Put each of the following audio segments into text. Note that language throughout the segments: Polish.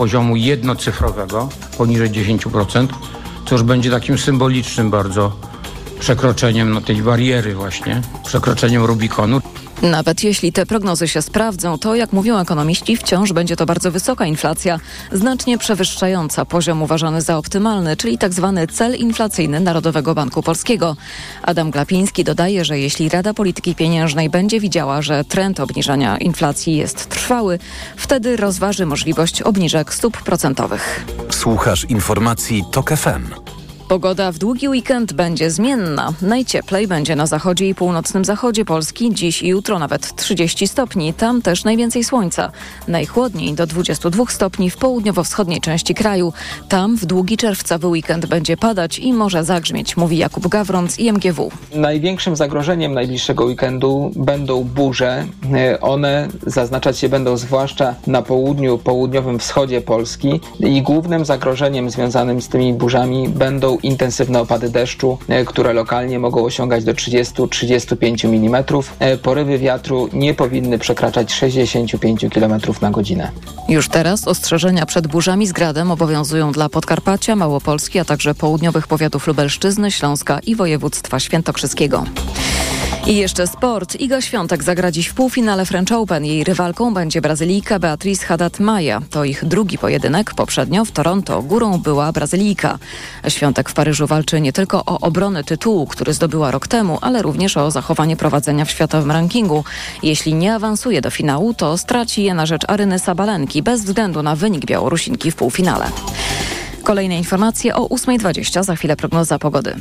poziomu jednocyfrowego, poniżej 10%, co już będzie takim symbolicznym bardzo przekroczeniem no, tej bariery właśnie, przekroczeniem Rubikonu. Nawet jeśli te prognozy się sprawdzą, to jak mówią ekonomiści, wciąż będzie to bardzo wysoka inflacja, znacznie przewyższająca poziom uważany za optymalny, czyli tzw. Tak cel inflacyjny Narodowego Banku Polskiego. Adam Glapiński dodaje, że jeśli Rada Polityki Pieniężnej będzie widziała, że trend obniżania inflacji jest trwały, wtedy rozważy możliwość obniżek stóp procentowych. Słuchasz informacji TOK FM. Pogoda w długi weekend będzie zmienna. Najcieplej będzie na zachodzie i północnym zachodzie Polski. Dziś i jutro nawet 30 stopni. Tam też najwięcej słońca. Najchłodniej do 22 stopni w południowo-wschodniej części kraju. Tam w długi czerwcowy weekend będzie padać i może zagrzmieć, mówi Jakub Gawron z IMGW. Największym zagrożeniem najbliższego weekendu będą burze. One zaznaczać się będą zwłaszcza na południu, południowym wschodzie Polski i głównym zagrożeniem związanym z tymi burzami będą intensywne opady deszczu, e, które lokalnie mogą osiągać do 30-35 mm. E, porywy wiatru nie powinny przekraczać 65 km na godzinę. Już teraz ostrzeżenia przed burzami z gradem obowiązują dla Podkarpacia, Małopolski, a także południowych powiatów Lubelszczyzny, Śląska i województwa świętokrzyskiego. I jeszcze sport. Iga Świątek zagra dziś w półfinale French Open. Jej rywalką będzie Brazylijka Beatriz Haddad-Maja. To ich drugi pojedynek. Poprzednio w Toronto górą była Brazylijka. Świątek w Paryżu walczy nie tylko o obronę tytułu, który zdobyła rok temu, ale również o zachowanie prowadzenia w światowym rankingu. Jeśli nie awansuje do finału, to straci je na rzecz Aryny Sabalenki bez względu na wynik Białorusinki w półfinale. Kolejne informacje o 8.20. Za chwilę prognoza pogody.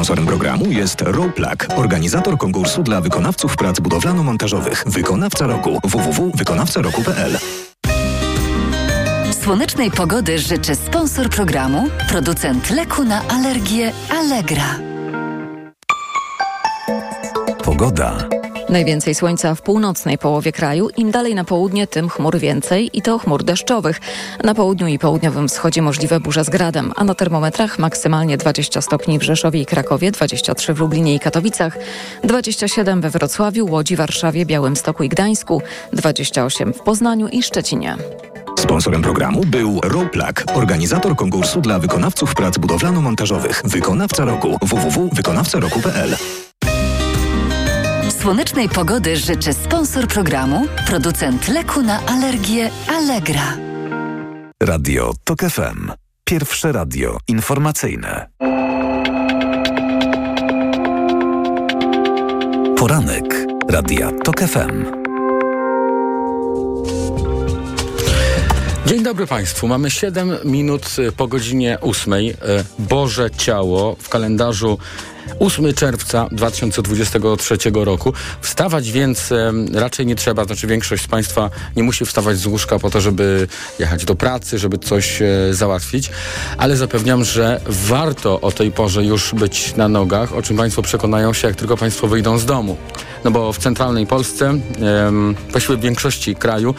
Sponsorem programu jest Roplak, organizator konkursu dla wykonawców prac budowlano-montażowych. Wykonawca roku www.wykonawcaroku.pl Słonecznej pogody życzy sponsor programu, producent leku na alergię Allegra. Pogoda. Najwięcej słońca w północnej połowie kraju. Im dalej na południe, tym chmur więcej i to chmur deszczowych. Na południu i południowym wschodzie możliwe burze z gradem, a na termometrach maksymalnie 20 stopni w Rzeszowie i Krakowie, 23 w Lublinie i Katowicach, 27 we Wrocławiu, Łodzi, Warszawie, Białymstoku i Gdańsku, 28 w Poznaniu i Szczecinie. Sponsorem programu był Roplak, organizator konkursu dla wykonawców prac budowlano-montażowych. Wykonawca roku www.wykonawcaroku.pl Słonecznej pogody życzy sponsor programu, producent leku na alergię Allegra. Radio TOK FM. Pierwsze radio informacyjne. Poranek Radia TOK FM. Dzień dobry Państwu. Mamy 7 minut po godzinie 8. Boże Ciało w kalendarzu 8 czerwca 2023 roku. Wstawać więc e, raczej nie trzeba, znaczy większość z Państwa nie musi wstawać z łóżka po to, żeby jechać do pracy, żeby coś załatwić, ale zapewniam, że warto o tej porze już być na nogach, o czym Państwo przekonają się, jak tylko Państwo wyjdą z domu. No bo w centralnej Polsce, właściwie w większości kraju,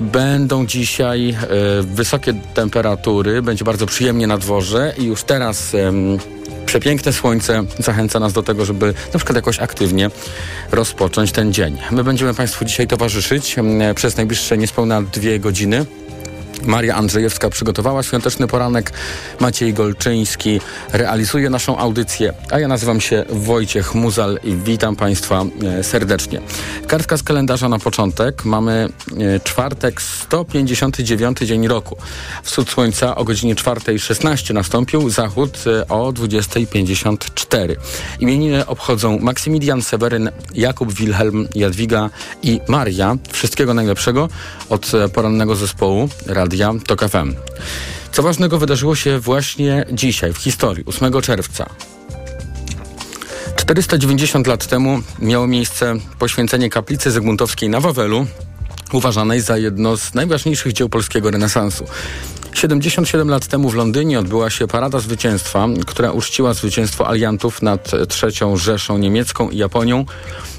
Będą dzisiaj e, wysokie temperatury, będzie bardzo przyjemnie na dworze i już teraz przepiękne słońce zachęca nas do tego, żeby na przykład jakoś aktywnie rozpocząć ten dzień. My będziemy Państwu dzisiaj towarzyszyć przez najbliższe niespełna dwie godziny. Maria Andrzejewska przygotowała świąteczny poranek. Maciej Golczyński realizuje naszą audycję, a ja nazywam się Wojciech Muzal i witam Państwa e, serdecznie. Kartka z kalendarza na początek. Mamy e, czwartek, 159 dzień roku. Wschód słońca o godzinie 4.16 nastąpił, zachód e, o 20.54. Imieniny obchodzą Maksymilian Seweryn, Jakub Wilhelm, Jadwiga i Maria. Wszystkiego najlepszego od porannego zespołu Rady Radia TOK FM. Co ważnego wydarzyło się właśnie dzisiaj, w historii, 8 czerwca. 490 lat temu miało miejsce poświęcenie kaplicy Zygmuntowskiej na Wawelu, uważanej za jedno z najważniejszych dzieł polskiego renesansu. 77 lat temu w Londynie odbyła się Parada Zwycięstwa, która uczciła zwycięstwo aliantów nad III Rzeszą Niemiecką i Japonią.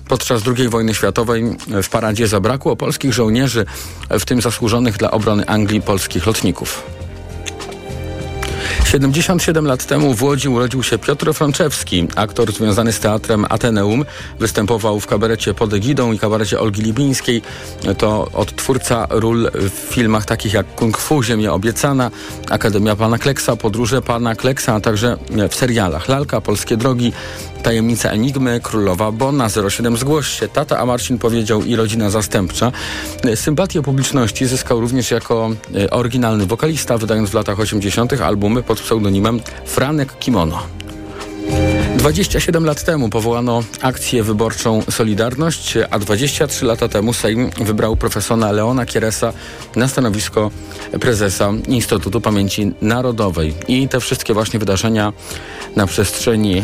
Podczas II wojny światowej w paradzie zabrakło polskich żołnierzy, w tym zasłużonych dla obrony Anglii polskich lotników. 77 lat temu w Łodzi urodził się Piotr Frączewski, aktor związany z teatrem Ateneum. Występował w kabarecie pod egidą i kabarecie Olgi Libińskiej. To odtwórca ról w filmach takich jak Kung Fu, Ziemia Obiecana, Akademia Pana Kleksa, Podróże Pana Kleksa, a także w serialach Lalka, Polskie Drogi, Tajemnica Enigmy, Królowa Bona, 07 Zgłoś się, Tata, a Marcin powiedział i Rodzina Zastępcza. Sympatię publiczności zyskał również jako e, oryginalny wokalista, wydając w latach 80. albumy pod pseudonimem Franek Kimono. 27 lat temu powołano akcję wyborczą Solidarność, a 23 lata temu Sejm wybrał profesora Leona Kieresa na stanowisko prezesa Instytutu Pamięci Narodowej. I te wszystkie właśnie wydarzenia na przestrzeni e,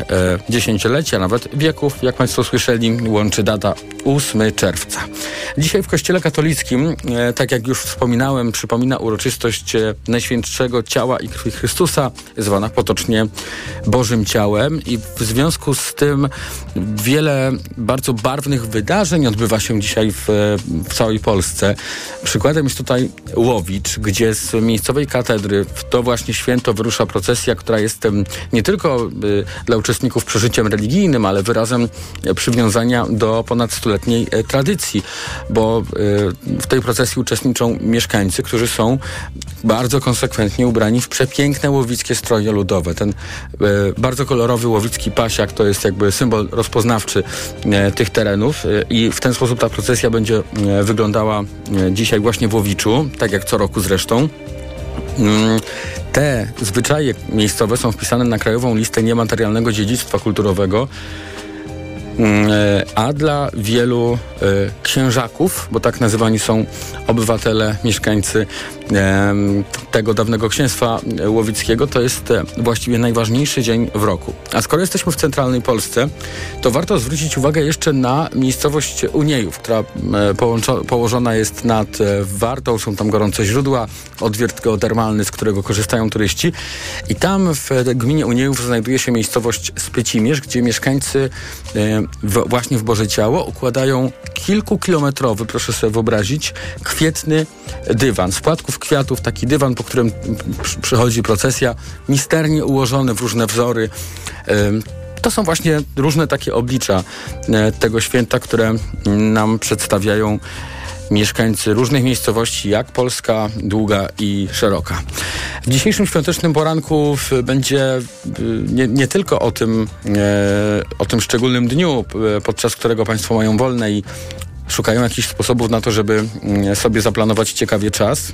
dziesięciolecia, nawet wieków, jak Państwo słyszeli, łączy data 8 czerwca. Dzisiaj w Kościele Katolickim, e, tak jak już wspominałem, przypomina uroczystość e, Najświętszego Ciała i Krwi Chrystusa, zwana potocznie Bożym Ciałem i w związku z tym wiele bardzo barwnych wydarzeń odbywa się dzisiaj w, w całej Polsce. Przykładem jest tutaj Łowicz, gdzie z miejscowej katedry w to właśnie święto wyrusza procesja, która jest nie tylko y, dla uczestników przeżyciem religijnym, ale wyrazem przywiązania do ponad stuletniej e, tradycji, bo y, w tej procesji uczestniczą mieszkańcy, którzy są bardzo konsekwentnie ubrani w przepiękne łowickie stroje ludowe. Ten y, bardzo kolorowy łowicki pasiak to jest jakby symbol rozpoznawczy tych terenów i w ten sposób ta procesja będzie wyglądała dzisiaj właśnie w Łowiczu, tak jak co roku zresztą. Mm, te zwyczaje miejscowe są wpisane na krajową listę niematerialnego dziedzictwa kulturowego. Mm, e, a dla wielu e, księżaków, bo tak nazywani są obywatele, mieszkańcy tego dawnego księstwa łowickiego, to jest e, właściwie najważniejszy dzień w roku. A skoro jesteśmy w centralnej Polsce, to warto zwrócić uwagę jeszcze na miejscowość Uniejów, która położona jest nad Wartą, są tam gorące źródła, odwiert geotermalny, z którego korzystają turyści i tam w gminie Uniejów znajduje się miejscowość Spycimierz, gdzie mieszkańcy właśnie w Boże Ciało układają kilkukilometrowy, proszę sobie wyobrazić, kwietny dywan. Z płatków kwiatów, taki dywan, po którym przychodzi procesja, misternie ułożony w różne wzory. To są właśnie różne takie oblicza e, tego święta, które nam przedstawiają mieszkańcy różnych miejscowości, jak Polska, długa i szeroka. W dzisiejszym świątecznym poranku będzie y, nie, nie tylko o tym, e, o tym szczególnym dniu, podczas którego Państwo mają wolne i szukają jakichś sposobów na to, żeby mm, sobie zaplanować ciekawie czas,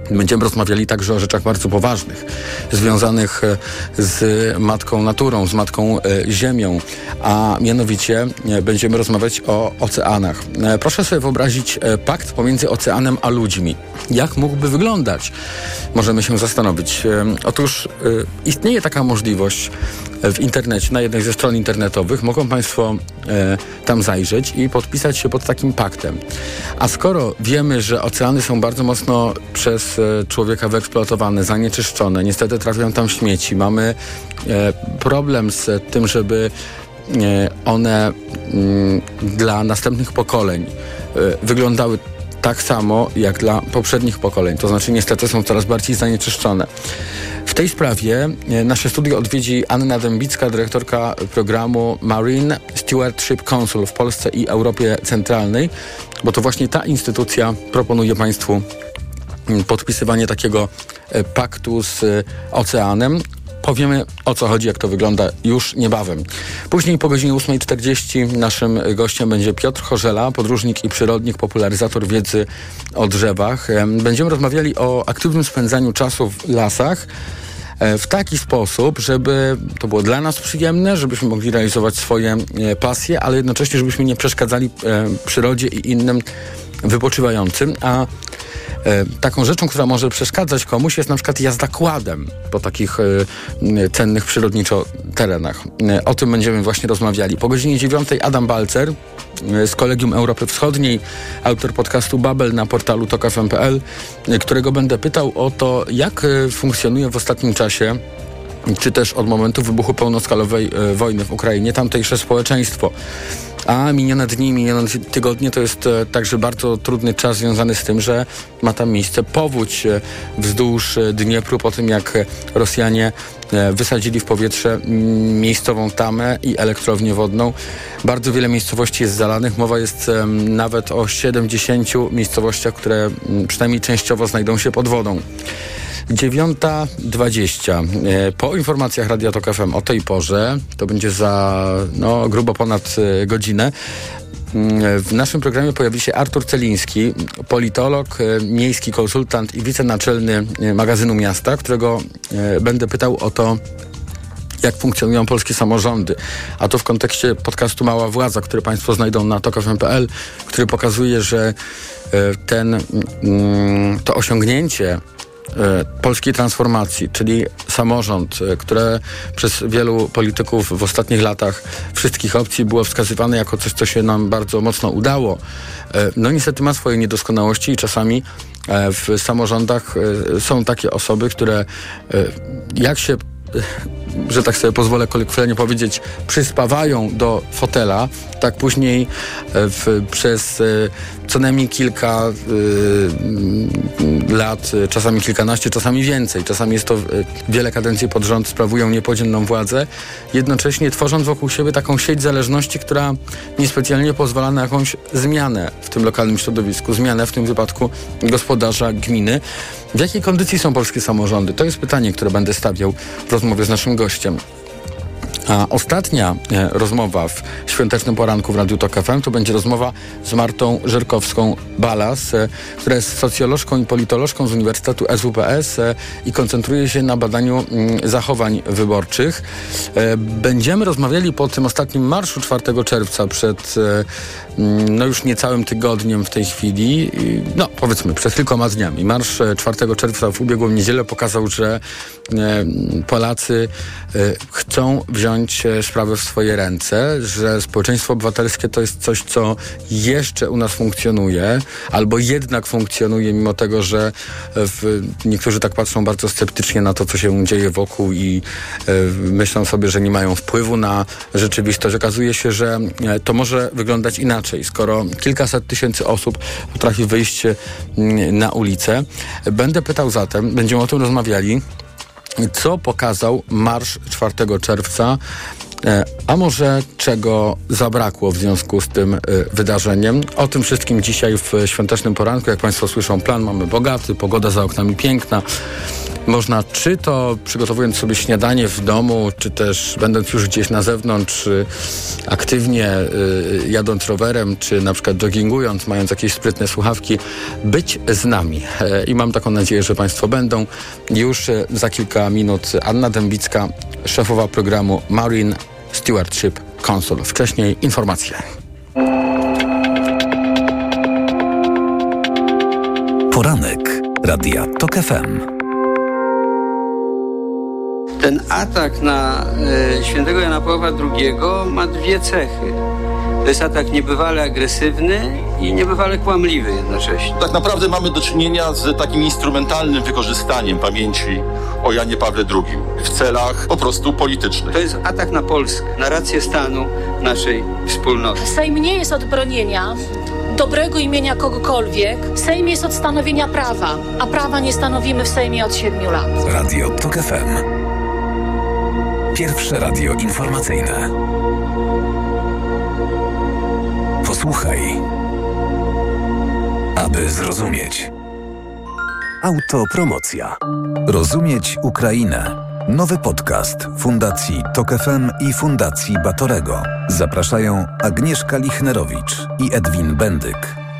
Będziemy rozmawiali także o rzeczach bardzo poważnych, związanych e, z matką naturą, z matką e, ziemią, a mianowicie e, będziemy rozmawiać o oceanach. Proszę sobie wyobrazić pakt pomiędzy oceanem a ludźmi. Jak mógłby wyglądać? Możemy się zastanowić. Otóż istnieje taka możliwość w internecie, na jednej ze stron internetowych. Mogą Państwo tam zajrzeć i podpisać się pod takim paktem. A skoro wiemy, że oceany są bardzo mocno przez człowieka wyeksploatowane, zanieczyszczone, niestety trafiają tam śmieci, mamy e, problem z tym, żeby e, one mm, dla następnych pokoleń wyglądały tak samo jak dla poprzednich pokoleń. To znaczy niestety są coraz bardziej zanieczyszczone. W tej sprawie e, nasze studio odwiedzi Anna Dębicka, dyrektorka programu Marine Stewardship Council w Polsce i Europie Centralnej, bo to właśnie ta instytucja proponuje Państwu podpisywanie takiego e, paktu z e, oceanem, Powiemy o co chodzi, jak to wygląda już niebawem. Później po godzinie 8.40 naszym gościem będzie Piotr Chorzela, podróżnik i przyrodnik, popularyzator wiedzy o drzewach. Będziemy rozmawiali o aktywnym spędzaniu czasu w lasach e, w taki sposób, żeby to było dla nas przyjemne, żebyśmy mogli realizować swoje e, pasje, ale jednocześnie, żebyśmy nie przeszkadzali e, przyrodzie i innym wypoczywającym, a E, taką rzeczą, która może przeszkadzać komuś jest na przykład jazda kładem po takich e, cennych przyrodniczo terenach. E, o tym będziemy właśnie rozmawiali. Po godzinie 9 Adam Balcer z Kolegium Europy Wschodniej, autor podcastu Babel na portalu tokafm.pl, którego będę pytał o to, jak funkcjonuje w ostatnim czasie czy też od momentu wybuchu pełnoskalowej e, wojny w Ukrainie, tamtejsze społeczeństwo. A minione dni, minione tygodnie to jest e, także bardzo trudny czas związany z tym, że ma tam miejsce powódź e, wzdłuż Dniepru po tym, jak Rosjanie wysadzili w powietrze miejscową tamę i elektrownię wodną. Bardzo wiele miejscowości jest zalanych. Mowa jest nawet o 70 miejscowościach, które przynajmniej częściowo znajdą się pod wodą. 9.20. E, po informacjach Radia Tok FM o tej porze, to będzie za no, grubo ponad e, godzinę, mm, w naszym programie pojawi się Artur Celiński, politolog, e, miejski konsultant i wicenaczelny magazynu miasta, którego będę pytał o to, jak funkcjonują polskie samorządy. A to w kontekście podcastu Mała Władza, który Państwo znajdą na tokfm.pl, który pokazuje, że ten, mm, to osiągnięcie polskiej transformacji, czyli samorząd, e, które przez wielu polityków w ostatnich latach wszystkich opcji było wskazywane jako coś, co się nam bardzo mocno udało, e, no niestety ma swoje niedoskonałości i czasami w samorządach są takie osoby, które jak się że tak sobie pozwolę kolokwialnie powiedzieć, przyspawają do fotela, tak później w, przez co najmniej kilka y, lat, czasami kilkanaście, czasami więcej. Czasami jest to wiele kadencji pod rząd, sprawują niepodzielną władzę, jednocześnie tworząc wokół siebie taką sieć zależności, która niespecjalnie pozwala na jakąś zmianę w tym lokalnym środowisku, zmianę w tym wypadku gospodarza gminy. W jakiej kondycji są polskie samorządy? To jest pytanie, które będę stawiał w rozmowie z naszym gościem. A ostatnia e, rozmowa w świątecznym poranku w Radiu Tok FM to będzie rozmowa z Martą Żerkowską-Balas, e, która jest socjolożką i politolożką z Uniwersytetu SWPS e, i koncentruje się na badaniu mm, zachowań wyborczych. Będziemy rozmawiali po tym ostatnim marszu 4 czerwca przed mm, no już niecałym tygodniem w tej chwili, no powiedzmy przed kilkoma dniami. Marsz 4 czerwca w ubiegłą niedzielę pokazał, że Polacy chcą wziąć wziąć e, sprawę w swoje ręce, że społeczeństwo obywatelskie to jest coś, co jeszcze u nas funkcjonuje, albo jednak funkcjonuje, mimo tego, że e, w, niektórzy tak patrzą bardzo sceptycznie na to, co się dzieje wokół i e, myślą sobie, że nie mają wpływu na rzeczywistość. Okazuje się, że to może wyglądać inaczej, skoro kilkaset tysięcy osób potrafi wyjść na ulicę. Będę pytał zatem, będziemy o tym rozmawiali, co pokazał marsz 4 czerwca, a może czego zabrakło w związku z tym e, wydarzeniem. O tym wszystkim dzisiaj w świątecznym poranku. Jak Państwo słyszą, plan mamy bogaty, pogoda za oknami piękna. Można czy to przygotowując sobie śniadanie w domu, czy też będąc już gdzieś na zewnątrz, aktywnie y, jadąc rowerem, czy na przykład joggingując, mając jakieś sprytne słuchawki, być z nami. E, I mam taką nadzieję, że Państwo będą. Już e, za kilka minut Anna Dębicka, szefowa programu Marine Stewardship Council. Wcześniej informacje. Poranek Radia TOK FM. Ten atak na e, świętego Jana Pawła II ma dwie cechy. To jest atak niebywale agresywny i niebywale kłamliwy jednocześnie. Tak naprawdę mamy do czynienia z takim instrumentalnym wykorzystaniem pamięci o Janie Pawle II w celach po prostu politycznych. To jest atak na Polskę, na rację stanu naszej wspólnoty. Sejm nie jest od bronienia dobrego imienia kogokolwiek. Sejm jest od stanowienia prawa, a prawa nie stanowimy w Sejmie od siedmiu lat. Radio TOK FM. Pierwsze radio informacyjne. Posłuchaj, aby zrozumieć. Autopromocja. Rozumieć Ukrainę. Nowy podcast Fundacji Tok FM i Fundacji Batorego. Zapraszają Agnieszka Lichnerowicz i Edwin Bendyk.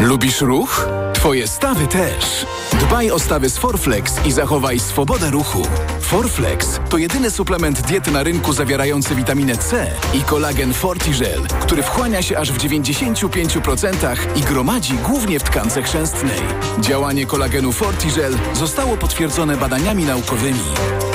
Lubisz ruch? Twoje stawy też. Dbaj o stawy z Forflex i zachowaj swobodę ruchu. Forflex to jedyny suplement diety na rynku zawierający witaminę C i kolagen Fortigel, który wchłania się aż w 95% i gromadzi głównie w tkance chrzęstnej. Działanie kolagenu Fortigel zostało potwierdzone badaniami naukowymi.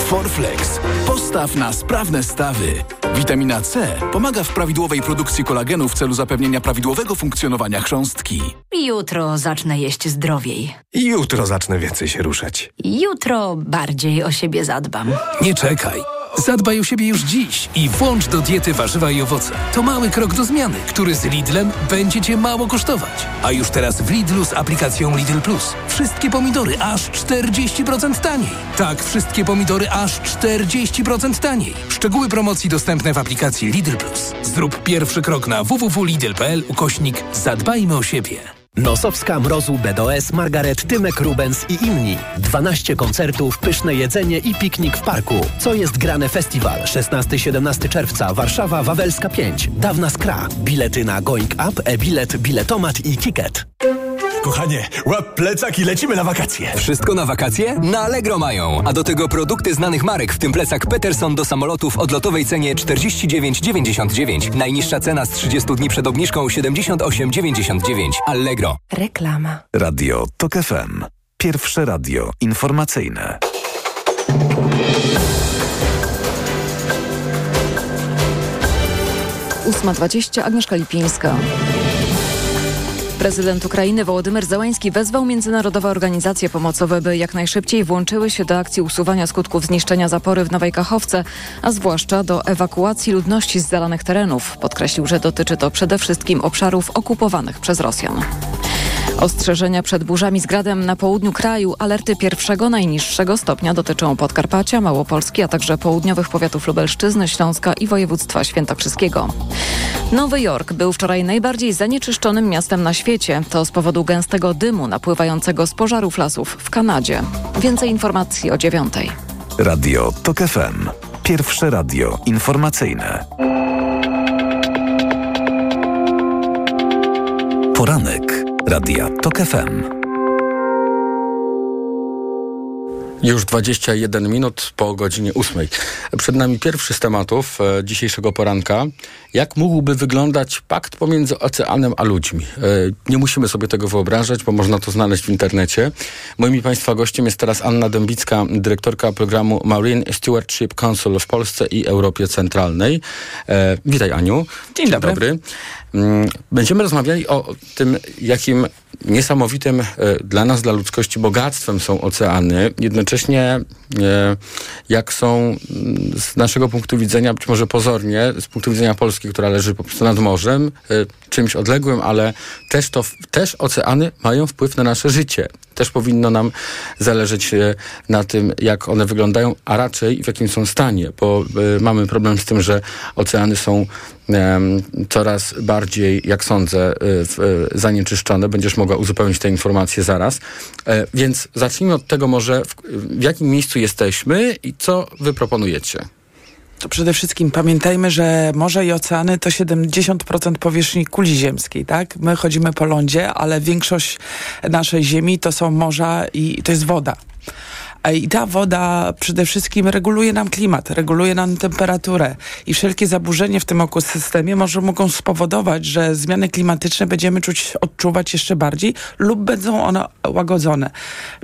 Forflex. Postaw na sprawne stawy. Witamina C pomaga w prawidłowej produkcji kolagenu w celu zapewnienia prawidłowego funkcjonowania chrząstki. Jutro zacznę jeść zdrowiej. Jutro zacznę więcej się ruszać. Jutro bardziej o siebie zadbam. Nie czekaj. Zadbaj o siebie już dziś i włącz do diety warzywa i owoce. To mały krok do zmiany, który z Lidlem będzie Cię mało kosztować. A już teraz w Lidlu z aplikacją Lidl Plus. Wszystkie pomidory aż 40% taniej. Tak, wszystkie pomidory aż 40% taniej. Szczegóły promocji dostępne w aplikacji Lidl Plus. Zrób pierwszy krok na www.lidl.pl ukośnik Zadbajmy o siebie. Nosowska, Mrozu, BDOS, Margaret, Tymek, Rubens i inni. 12 koncertów, pyszne jedzenie i piknik w parku. Co jest grane festiwal? 16-17 czerwca, Warszawa, Wawelska 5. Dawna Skra. Bilety na Going Up, e-bilet, biletomat i ticket. Kochanie, łap plecak i lecimy na wakacje. Wszystko na wakacje? Na Allegro mają. A do tego produkty znanych marek, w tym plecak Peterson do samolotu w odlotowej cenie 49,99. Najniższa cena z 30 dni przed obniżką 78,99. Allegro. Reklama. Radio TOK FM. Pierwsze radio informacyjne. Ósma dwadzieścia, Agnieszka Lipińska. Prezydent Ukrainy Wołodymyr Załański wezwał międzynarodowe organizacje pomocowe, by jak najszybciej włączyły się do akcji usuwania skutków zniszczenia zapory w Nowej Kachowce, a zwłaszcza do ewakuacji ludności z zalanych terenów. Podkreślił, że dotyczy to przede wszystkim obszarów okupowanych przez Rosjan. Ostrzeżenia przed burzami z gradem na południu kraju, alerty pierwszego najniższego stopnia dotyczą Podkarpacia, Małopolski, a także południowych powiatów Lubelszczyzny, Śląska i województwa świętokrzyskiego. Nowy Jork był wczoraj najbardziej zanieczyszczonym miastem na świecie. To z powodu gęstego dymu napływającego z pożarów lasów w Kanadzie. Więcej informacji o dziewiątej. Radio TOK FM. Pierwsze radio informacyjne. Poranek Radia TOK FM. Już 21 minut po godzinie 8. Przed nami pierwszy z tematów e, dzisiejszego poranka. Jak mógłby wyglądać pakt pomiędzy oceanem a ludźmi? E, nie musimy sobie tego wyobrażać, bo można to znaleźć w internecie. Moim Państwa gościem jest teraz Anna Dębicka, dyrektorka programu Marine Stewardship Council w Polsce i Europie Centralnej. E, witaj Aniu. Dzień, Dzień dobry. dobry. Mm, będziemy rozmawiali o tym, jakim niesamowitym e, dla nas, dla ludzkości bogactwem są oceany. Jednocześnie e, jak są z naszego punktu widzenia, być może pozornie, z punktu widzenia Polski, która leży po prostu nad morzem, e, czymś odległym, ale też, to, też oceany mają wpływ na nasze życie. Też powinno nam zależeć na tym, jak one wyglądają, a raczej w jakim są stanie, bo mamy problem z tym, że oceany są coraz bardziej, jak sądzę, zanieczyszczone. Będziesz mogła uzupełnić te informacje zaraz. E, więc zacznijmy od tego może, w, w jakim miejscu jesteśmy i co wy proponujecie? To przede wszystkim pamiętajmy, że morze i oceany to 70% powierzchni kuli ziemskiej, tak? My chodzimy po lądzie, ale większość naszej ziemi to są morza i to jest woda. I ta woda przede wszystkim reguluje nam klimat, reguluje nam temperaturę i wszelkie zaburzenia w tym ekosystemie może mogą spowodować, że zmiany klimatyczne będziemy czuć, odczuwać jeszcze bardziej lub będą one łagodzone.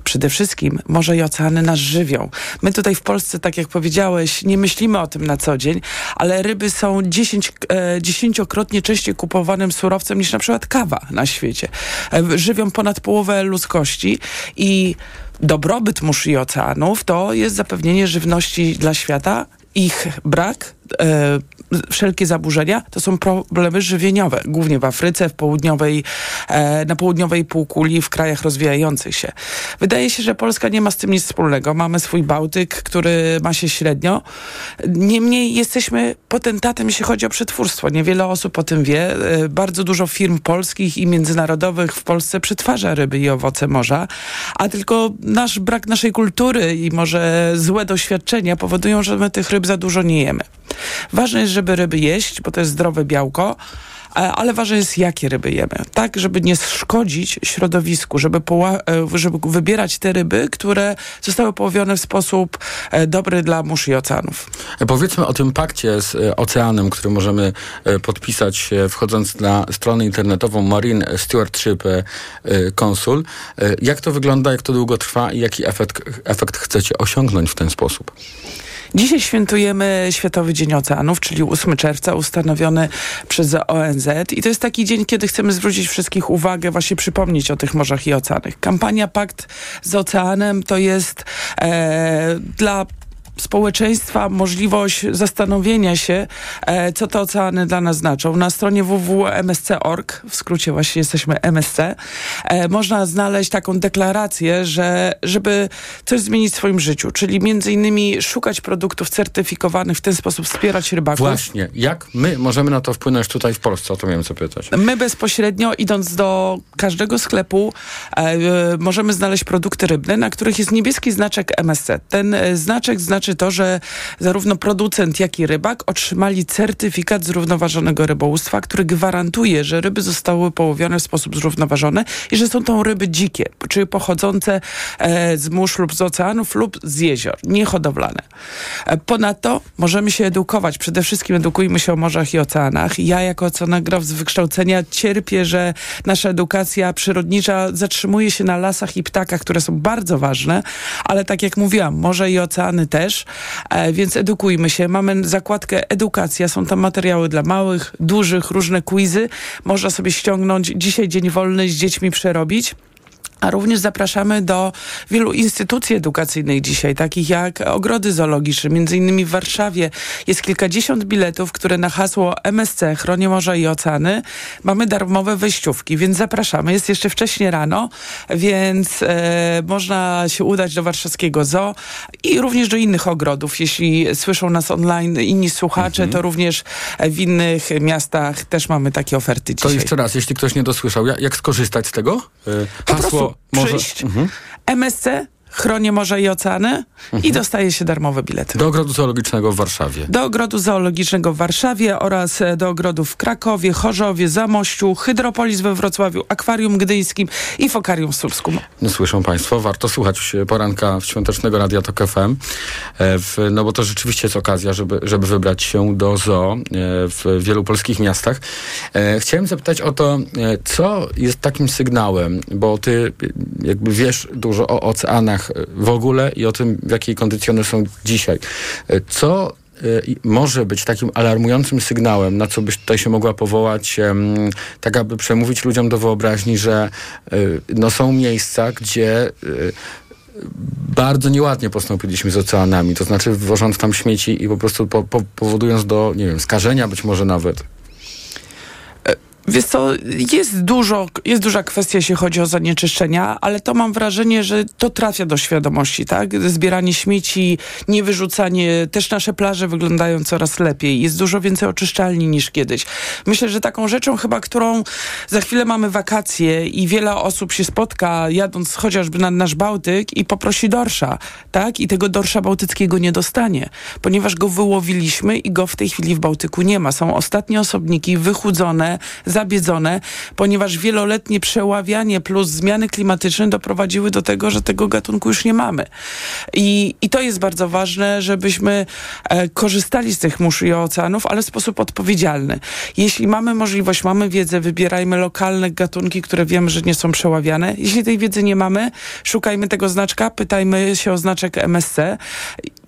Przede wszystkim morze i oceany nas żywią. My tutaj w Polsce, tak jak powiedziałeś, nie myślimy o tym na co dzień, ale ryby są 10, e, dziesięciokrotnie częściej kupowanym surowcem niż na przykład kawa na świecie. E, żywią ponad połowę ludzkości i dobrobyt mórz i oceanów to jest zapewnienie żywności dla świata. Ich brak e, wszelkie zaburzenia to są problemy żywieniowe, głównie w Afryce, w południowej, e, na południowej półkuli, w krajach rozwijających się. Wydaje się, że Polska nie ma z tym nic wspólnego. Mamy swój Bałtyk, który ma się średnio. Niemniej jesteśmy potentatem, jeśli chodzi o przetwórstwo. Niewiele osób o tym wie. E, bardzo dużo firm polskich i międzynarodowych w Polsce przetwarza ryby i owoce morza, a tylko nasz brak naszej kultury i może złe doświadczenia powodują, że my tych ryb za dużo nie jemy. Ważne jest, żeby ryby jeść, bo to jest zdrowe białko, ale ważne jest, jakie ryby jemy. Tak, żeby nie szkodzić środowisku, żeby, żeby wybierać te ryby, które zostały połowione w sposób dobry dla mórz i oceanów. Powiedzmy o tym pakcie z oceanem, który możemy podpisać wchodząc na stronę internetową Marine Stewardship Consul. Jak to wygląda, jak to długo trwa i jaki efekt, efekt chcecie osiągnąć w ten sposób? Dzisiaj świętujemy Światowy Dzień Oceanów, czyli 8 czerwca, ustanowiony przez ONZ. I to jest taki dzień, kiedy chcemy zwrócić wszystkich uwagę, właśnie przypomnieć o tych morzach i oceanach. Kampania Pakt z Oceanem to jest e, dla społeczeństwa możliwość zastanowienia się, e, co te oceany dla nas znaczą. Na stronie www.msc.org, w skrócie właśnie jesteśmy MSC, e, można znaleźć taką deklarację, że żeby coś zmienić w swoim życiu, czyli między innymi szukać produktów certyfikowanych, w ten sposób wspierać rybaków. Właśnie. Jak my możemy na to wpłynąć tutaj w Polsce? O to miałem zapytać. My bezpośrednio idąc do każdego sklepu e, możemy znaleźć produkty rybne, na których jest niebieski znaczek MSC. Ten znaczek znaczy znaczy to, że zarówno producent, jak i rybak otrzymali certyfikat zrównoważonego rybołówstwa, który gwarantuje, że ryby zostały połowione w sposób zrównoważony i że są to ryby dzikie, czyli pochodzące e, z mórz lub z oceanów lub z jezior, niehodowlane. E, ponadto możemy się edukować. Przede wszystkim edukujmy się o morzach i oceanach. Ja jako oceanograf z wykształcenia cierpię, że nasza edukacja przyrodnicza zatrzymuje się na lasach i ptakach, które są bardzo ważne, ale tak jak mówiłam, morze i oceany też e, więc edukujmy się. Mamy zakładkę edukacja, są tam materiały dla małych, dużych, różne quizy. Można sobie ściągnąć dzisiaj dzień wolny z dziećmi przerobić. A również zapraszamy do wielu instytucji edukacyjnych dzisiaj, takich jak ogrody zoologiczne. Między innymi w Warszawie jest kilkadziesiąt biletów, które na hasło MSC, Chronie Morza i Oceany mamy darmowe wejściówki, więc zapraszamy. Jest jeszcze wcześnie rano, więc e, można się udać do warszawskiego zoo i również do innych ogrodów. Jeśli słyszą nas online inni słuchacze, mhm. to również w innych miastach też mamy takie oferty dzisiaj. To jeszcze raz, jeśli ktoś nie dosłyszał, jak, skorzystać z tego? E, hasło może... przyjść. Mhm. MSC Chronie Morza i Oceany mhm. i dostaje się darmowe bilety. Do Ogrodu Zoologicznego w Warszawie. Do Ogrodu Zoologicznego w Warszawie oraz e, do ogrodów w Krakowie, Chorzowie, Zamościu, Hydropolis we Wrocławiu, Akwarium Gdyńskim i Fokarium w Słupsku. No, słyszą Państwo, warto słuchać poranka Świątecznego Radia Tok FM, e, no bo to rzeczywiście jest okazja, żeby, żeby wybrać się do zoo e, w wielu polskich miastach. Chciałem zapytać o to, co jest takim sygnałem, bo ty jakby wiesz dużo o oceanach, w ogóle i o tym, w jakiej kondycji one są dzisiaj. Co e, może być takim alarmującym sygnałem, na co byś tutaj się mogła powołać, tak aby przemówić ludziom do wyobraźni, że e, no, są miejsca, gdzie e, bardzo nieładnie postąpiliśmy z oceanami, to znaczy wwożąc tam śmieci i po prostu po, po, powodując do, nie wiem, skażenia być może nawet. Wiesz co, jest dużo, jest duża kwestia, jeśli chodzi o zanieczyszczenia, ale to mam wrażenie, że to trafia do świadomości, tak? Zbieranie śmieci, niewyrzucanie, też nasze plaże wyglądają coraz lepiej. Jest dużo więcej oczyszczalni niż kiedyś. Myślę, że taką rzeczą chyba, którą za chwilę mamy wakacje i wiele osób się spotka, jadąc chociażby na nasz Bałtyk i poprosi dorsza, tak? I tego dorsza bałtyckiego nie dostanie, ponieważ go wyłowiliśmy i go w tej chwili w Bałtyku nie ma. Są ostatnie osobniki wychudzone, zabiedzone, ponieważ wieloletnie przeławianie plus zmiany klimatyczne doprowadziły do tego, że tego gatunku już nie mamy. I, i to jest bardzo ważne, żebyśmy e, korzystali z tych mórz i oceanów, ale w sposób odpowiedzialny. Jeśli mamy możliwość, mamy wiedzę, wybierajmy lokalne gatunki, które wiemy, że nie są przeławiane. Jeśli tej wiedzy nie mamy, szukajmy tego znaczka, pytajmy się o znaczek MSC.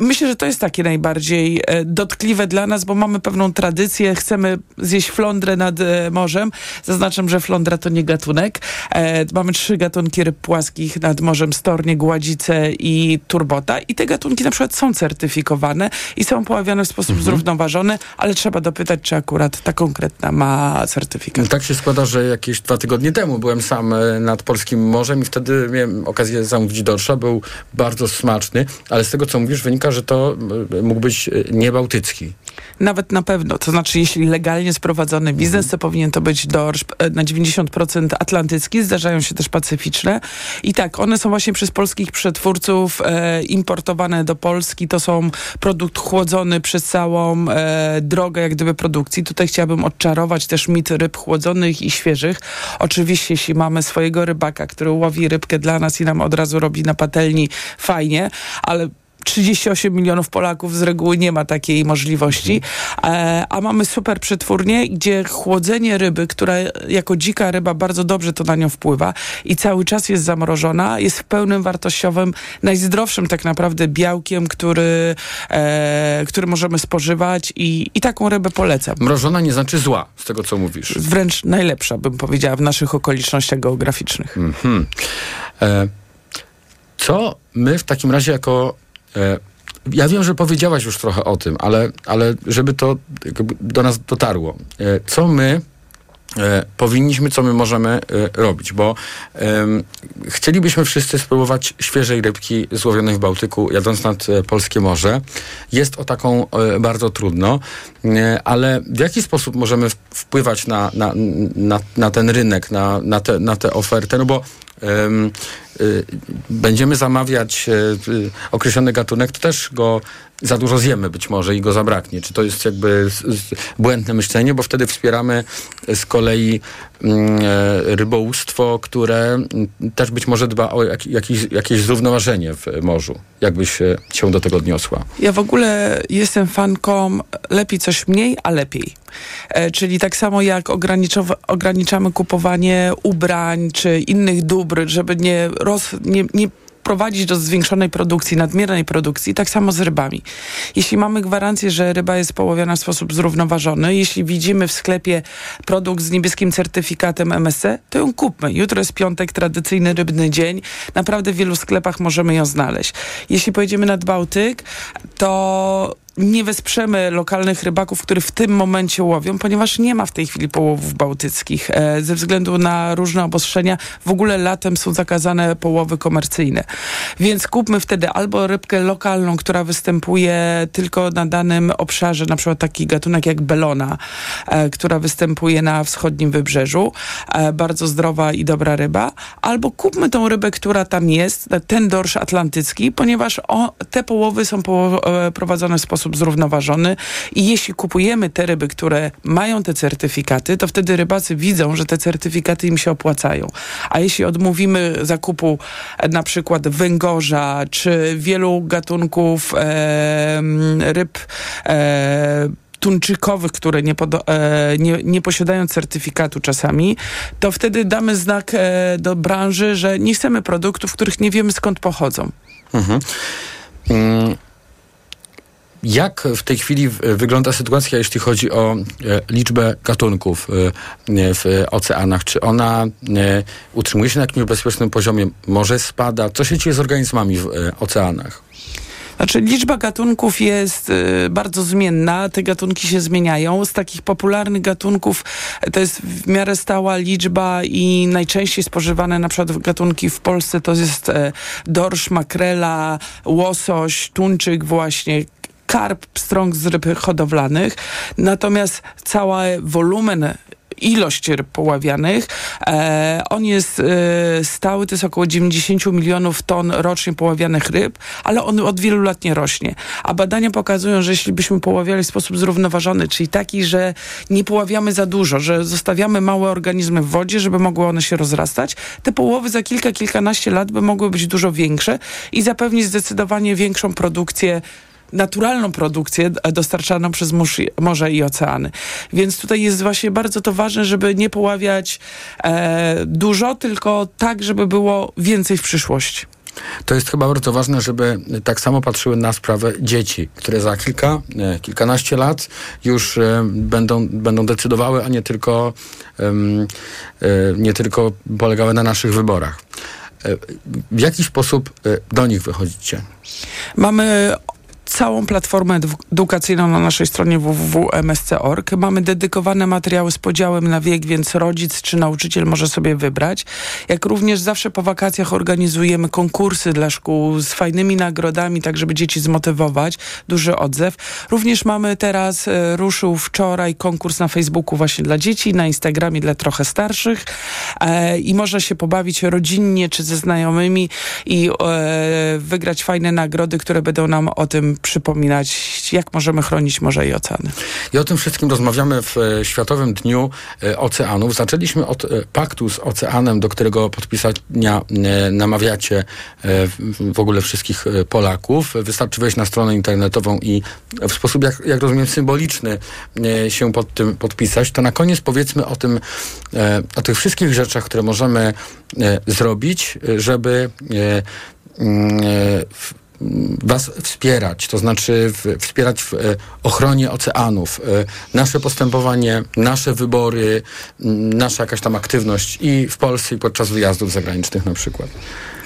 Myślę, że to jest takie najbardziej e, dotkliwe dla nas, bo mamy pewną tradycję, chcemy zjeść flądrę nad e, morzem. Zaznaczam, że flądra to nie gatunek. E, mamy trzy gatunki ryb płaskich nad morzem, stornie, gładzice i turbota. I te gatunki na przykład są certyfikowane i są poławiane w sposób mhm. zrównoważony, ale trzeba dopytać, czy akurat ta konkretna ma certyfikat. Tak się składa, że jakieś dwa tygodnie temu byłem sam nad Polskim Morzem i wtedy miałem okazję zamówić dorsza. Był bardzo smaczny, ale z tego, co mówisz, wynika, że to e, mógł być e, niebałtycki. Nawet na pewno. To znaczy, jeśli legalnie sprowadzony biznes, to powinien to być dorsz e, na 90% atlantycki. Zdarzają się też pacyficzne. I tak, one są właśnie przez polskich przetwórców e, importowane do Polski. To są produkt chłodzony przez całą e, drogę jak gdyby produkcji. Tutaj chciałabym odczarować też mit ryb chłodzonych i świeżych. Oczywiście, jeśli mamy swojego rybaka, który łowi rybkę dla nas i nam od razu robi na patelni, fajnie, ale 38 milionów Polaków z reguły nie ma takiej możliwości, e, a mamy super przetwórnie, gdzie chłodzenie ryby, która jako dzika ryba bardzo dobrze to na nią wpływa i cały czas jest zamrożona, jest w pełnym wartościowym, najzdrowszym tak naprawdę białkiem, który, e, który możemy spożywać i, i taką rybę polecam. Mrożona nie znaczy zła, z tego co mówisz. Wręcz najlepsza, bym powiedziała, w naszych okolicznościach geograficznych. Mhm. E, co my w takim razie jako ja wiem, że powiedziałaś już trochę o tym, ale, ale żeby to do nas dotarło. E, co my e, powinniśmy, co my możemy robić, bo chcielibyśmy wszyscy spróbować świeżej rybki złowionej w Bałtyku, jadąc nad polskie morze. Jest o taką bardzo trudno, ale w jaki sposób możemy wpływać na, na, na, na ten rynek, na, na, te, na tę ofertę? No bo będziemy zamawiać y, y, określony gatunek, to też go za dużo zjemy być może i go zabraknie. Czy to jest jakby błędne myślenie, bo wtedy wspieramy z kolei mm, e, rybołówstwo, które mm, też być może dba o jak, jakieś, jakieś zrównoważenie w morzu. Jakbyś się do tego odniosła? Ja w ogóle jestem fanką lepiej coś mniej, a lepiej. E, czyli tak samo jak ograniczamy kupowanie ubrań czy innych dóbr, żeby nie, roz, nie, nie prowadzić do zwiększonej produkcji, nadmiernej produkcji, tak samo z rybami. Jeśli mamy gwarancję, że ryba jest połowiona w sposób zrównoważony, jeśli widzimy w sklepie produkt z niebieskim certyfikatem MSC, to ją kupmy. Jutro jest piątek, tradycyjny rybny dzień. Naprawdę w wielu sklepach możemy ją znaleźć. Jeśli pojedziemy nad Bałtyk, to nie wesprzemy lokalnych rybaków, którzy w tym momencie łowią, ponieważ nie ma w tej chwili połowów bałtyckich. E, ze względu na różne obostrzenia w ogóle latem są zakazane połowy komercyjne. Więc kupmy wtedy albo rybkę lokalną, która występuje tylko na danym obszarze, na przykład taki gatunek jak belona, e, która występuje na wschodnim wybrzeżu. E, bardzo zdrowa i dobra ryba. Albo kupmy tą rybę, która tam jest, ten dorsz atlantycki, ponieważ o, te połowy są prowadzone w sposób sposób zrównoważony i jeśli kupujemy te ryby, które mają te certyfikaty, to wtedy rybacy widzą, że te certyfikaty im się opłacają. A jeśli odmówimy zakupu e, na przykład węgorza czy wielu gatunków e, ryb e, tuńczykowych, które nie, e, nie, nie, posiadają certyfikatu czasami, to wtedy damy znak e, do branży, że nie chcemy produktów, których nie wiemy skąd pochodzą. Mhm. Mm. Jak w tej chwili wygląda sytuacja, jeśli chodzi o e, liczbę gatunków e, w oceanach? Czy ona e, utrzymuje się na jakimś bezpiecznym poziomie? Może spada? Co się dzieje z organizmami w oceanach? Znaczy liczba gatunków jest y, bardzo zmienna, te gatunki się zmieniają. Z takich popularnych gatunków to jest w miarę stała liczba i najczęściej spożywane na przykład gatunki w Polsce to jest y, dorsz, makrela, łosoś, tuńczyk właśnie, karp, pstrąg z ryb hodowlanych. Natomiast cały wolumen ilość ryb poławianych. E, on jest e, stały, to jest około 90 milionów ton rocznie poławianych ryb, ale on od wielu lat nie rośnie. A badania pokazują, że jeśli byśmy poławiali w sposób zrównoważony, czyli taki, że nie poławiamy za dużo, że zostawiamy małe organizmy w wodzie, żeby mogły one się rozrastać, te połowy za kilka, kilkanaście lat by mogły być dużo większe i zapewnić zdecydowanie większą produkcję naturalną produkcję dostarczaną przez morze i oceany. Więc tutaj jest właśnie bardzo to ważne, żeby nie poławiać e, dużo, tylko tak, żeby było więcej w przyszłości. To jest chyba bardzo ważne, żeby tak samo patrzyły na sprawę dzieci, które za kilka, e, kilkanaście lat już e, będą, będą decydowały, a nie tylko, e, nie tylko polegały na naszych wyborach. W jaki sposób do nich wychodzicie? Mamy całą platformę edukacyjną na naszej stronie www.msc.org. Mamy dedykowane materiały z podziałem na wiek, więc rodzic czy nauczyciel może sobie wybrać. Jak również zawsze po wakacjach organizujemy konkursy dla szkół z fajnymi nagrodami, tak żeby dzieci zmotywować. Duży odzew. Również mamy teraz, e, ruszył wczoraj konkurs na Facebooku właśnie dla dzieci, na Instagramie dla trochę starszych e, i można się pobawić rodzinnie czy ze znajomymi i e, wygrać fajne nagrody, które będą nam o tym przypominać, jak możemy chronić morze i oceany. I o tym wszystkim rozmawiamy w e, Światowym Dniu e, Oceanów. Zaczęliśmy od e, paktu z oceanem, do którego podpisania namawiacie w, ogóle wszystkich Polaków. Wystarczy wejść na stronę internetową i w sposób, jak, jak rozumiem, symboliczny się pod tym podpisać. To na koniec powiedzmy o tym, o tych wszystkich rzeczach, które możemy zrobić, żeby mm, Was wspierać, to znaczy w, wspierać w e, ochronie oceanów, e, nasze postępowanie, nasze wybory, nasza jakaś tam aktywność i w Polsce, i podczas wyjazdów zagranicznych na przykład.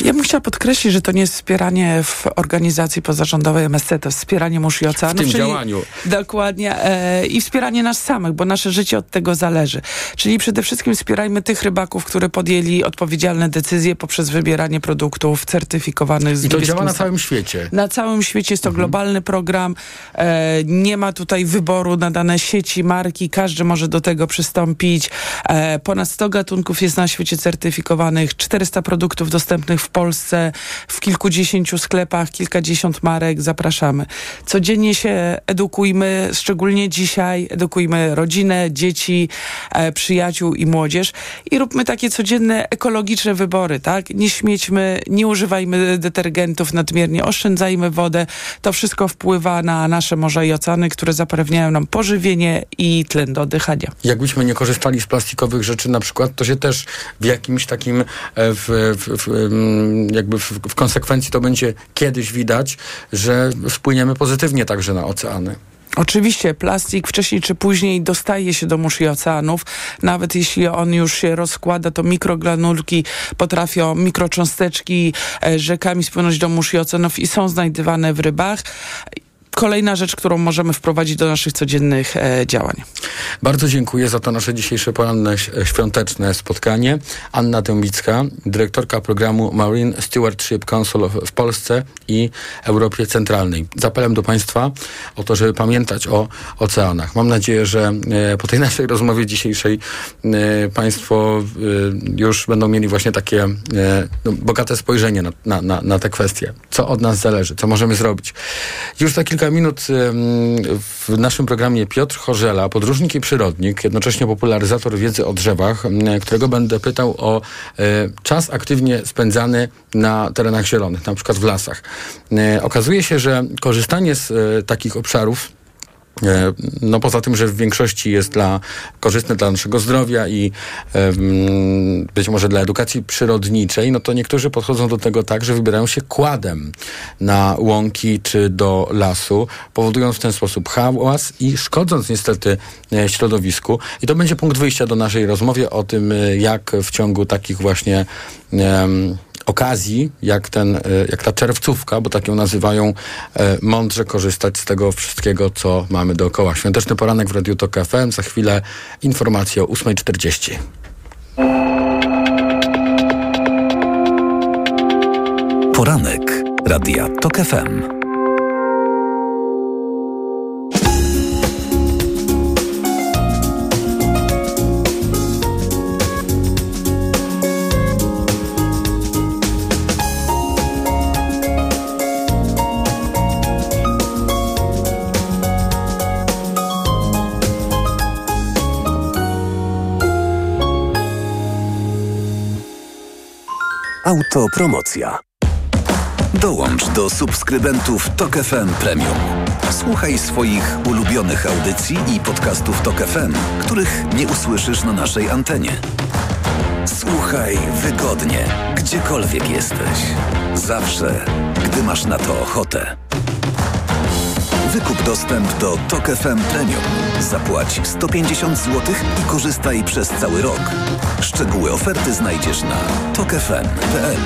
Ja bym chciała podkreślić, że to nie jest wspieranie w organizacji pozarządowej MSC, to wspieranie mórz i oceanów. W tym działaniu. Dokładnie. E, I wspieranie nas samych, bo nasze życie od tego zależy. Czyli przede wszystkim wspierajmy tych rybaków, którzy podjęli odpowiedzialne decyzje poprzez wybieranie produktów certyfikowanych z I to działa na całym świecie. Na całym świecie jest to globalny program. E, nie ma tutaj wyboru na dane sieci, marki. Każdy może do tego przystąpić. E, ponad 100 gatunków jest na świecie certyfikowanych. 400 produktów dostępnych w Polsce, w kilkudziesięciu sklepach, kilkadziesiąt marek. Zapraszamy. Codziennie się edukujmy, szczególnie dzisiaj. Edukujmy rodzinę, dzieci, e, przyjaciół i młodzież. I róbmy takie codzienne ekologiczne wybory, tak? Nie śmiećmy, nie używajmy detergentów nadmiernie, oszczędzajmy wodę. To wszystko wpływa na nasze morza i oceany, które zapewniają nam pożywienie i tlen do oddychania. Jakbyśmy nie korzystali z plastikowych rzeczy na przykład, to się też w jakimś takim, e, w, w, w, jakby w konsekwencji to będzie kiedyś widać, że wpłyniemy pozytywnie także na oceany. Oczywiście plastik wcześniej czy później dostaje się do mórz i oceanów. Nawet jeśli on już się rozkłada, to mikrogranulki potrafią, mikrocząsteczki e, rzekami spłynąć do mórz i oceanów i są znajdywane w rybach. Kolejna rzecz, którą możemy wprowadzić do naszych codziennych e, działań. Bardzo dziękuję za to nasze dzisiejsze poranne ś- świąteczne spotkanie. Anna Dębicka, dyrektorka programu Marine Stewardship Council w Polsce i Europie Centralnej. Z apelem do Państwa o to, żeby pamiętać o oceanach. Mam nadzieję, że e, po tej naszej rozmowie dzisiejszej e, Państwo e, już będą mieli właśnie takie e, no, bogate spojrzenie na, na, na, na te kwestie. Co od nas zależy, co możemy zrobić. Już za kilka minut em, w naszym programie Piotr Chorzela, podróżnik i przyrodnik, jednocześnie popularyzator wiedzy o drzewach, którego będę pytał o e, czas aktywnie spędzany na terenach zielonych, na przykład w lasach. E, okazuje się, że korzystanie z e, takich obszarów No poza tym, że w większości jest dla, korzystne dla naszego zdrowia i być może dla edukacji przyrodniczej, no to niektórzy podchodzą do tego tak, że wybierają się kładem na łąki czy do lasu, powodując w ten sposób hałas i szkodząc niestety e, środowisku. I to będzie punkt wyjścia do naszej rozmowy o tym, e, jak w ciągu takich właśnie okazji, jak, ten, e, jak ta czerwcówka, bo tak ją nazywają, e, mądrze korzystać z tego wszystkiego, co mamy dookoła. Świąteczny poranek w Radiu Tok FM, za chwilę informacje o 8.40. Poranek Radia TOK FM. Autopromocja. Dołącz do subskrybentów Tok FM Premium. Słuchaj swoich ulubionych audycji i podcastów Tok FM, których nie usłyszysz na naszej antenie. Słuchaj wygodnie, gdziekolwiek jesteś. Zawsze, gdy masz na to ochotę. Wykup dostęp do Tok FM Premium. Zapłać 150 zł i korzystaj przez cały rok. Szczegóły oferty znajdziesz na tokefm.pl.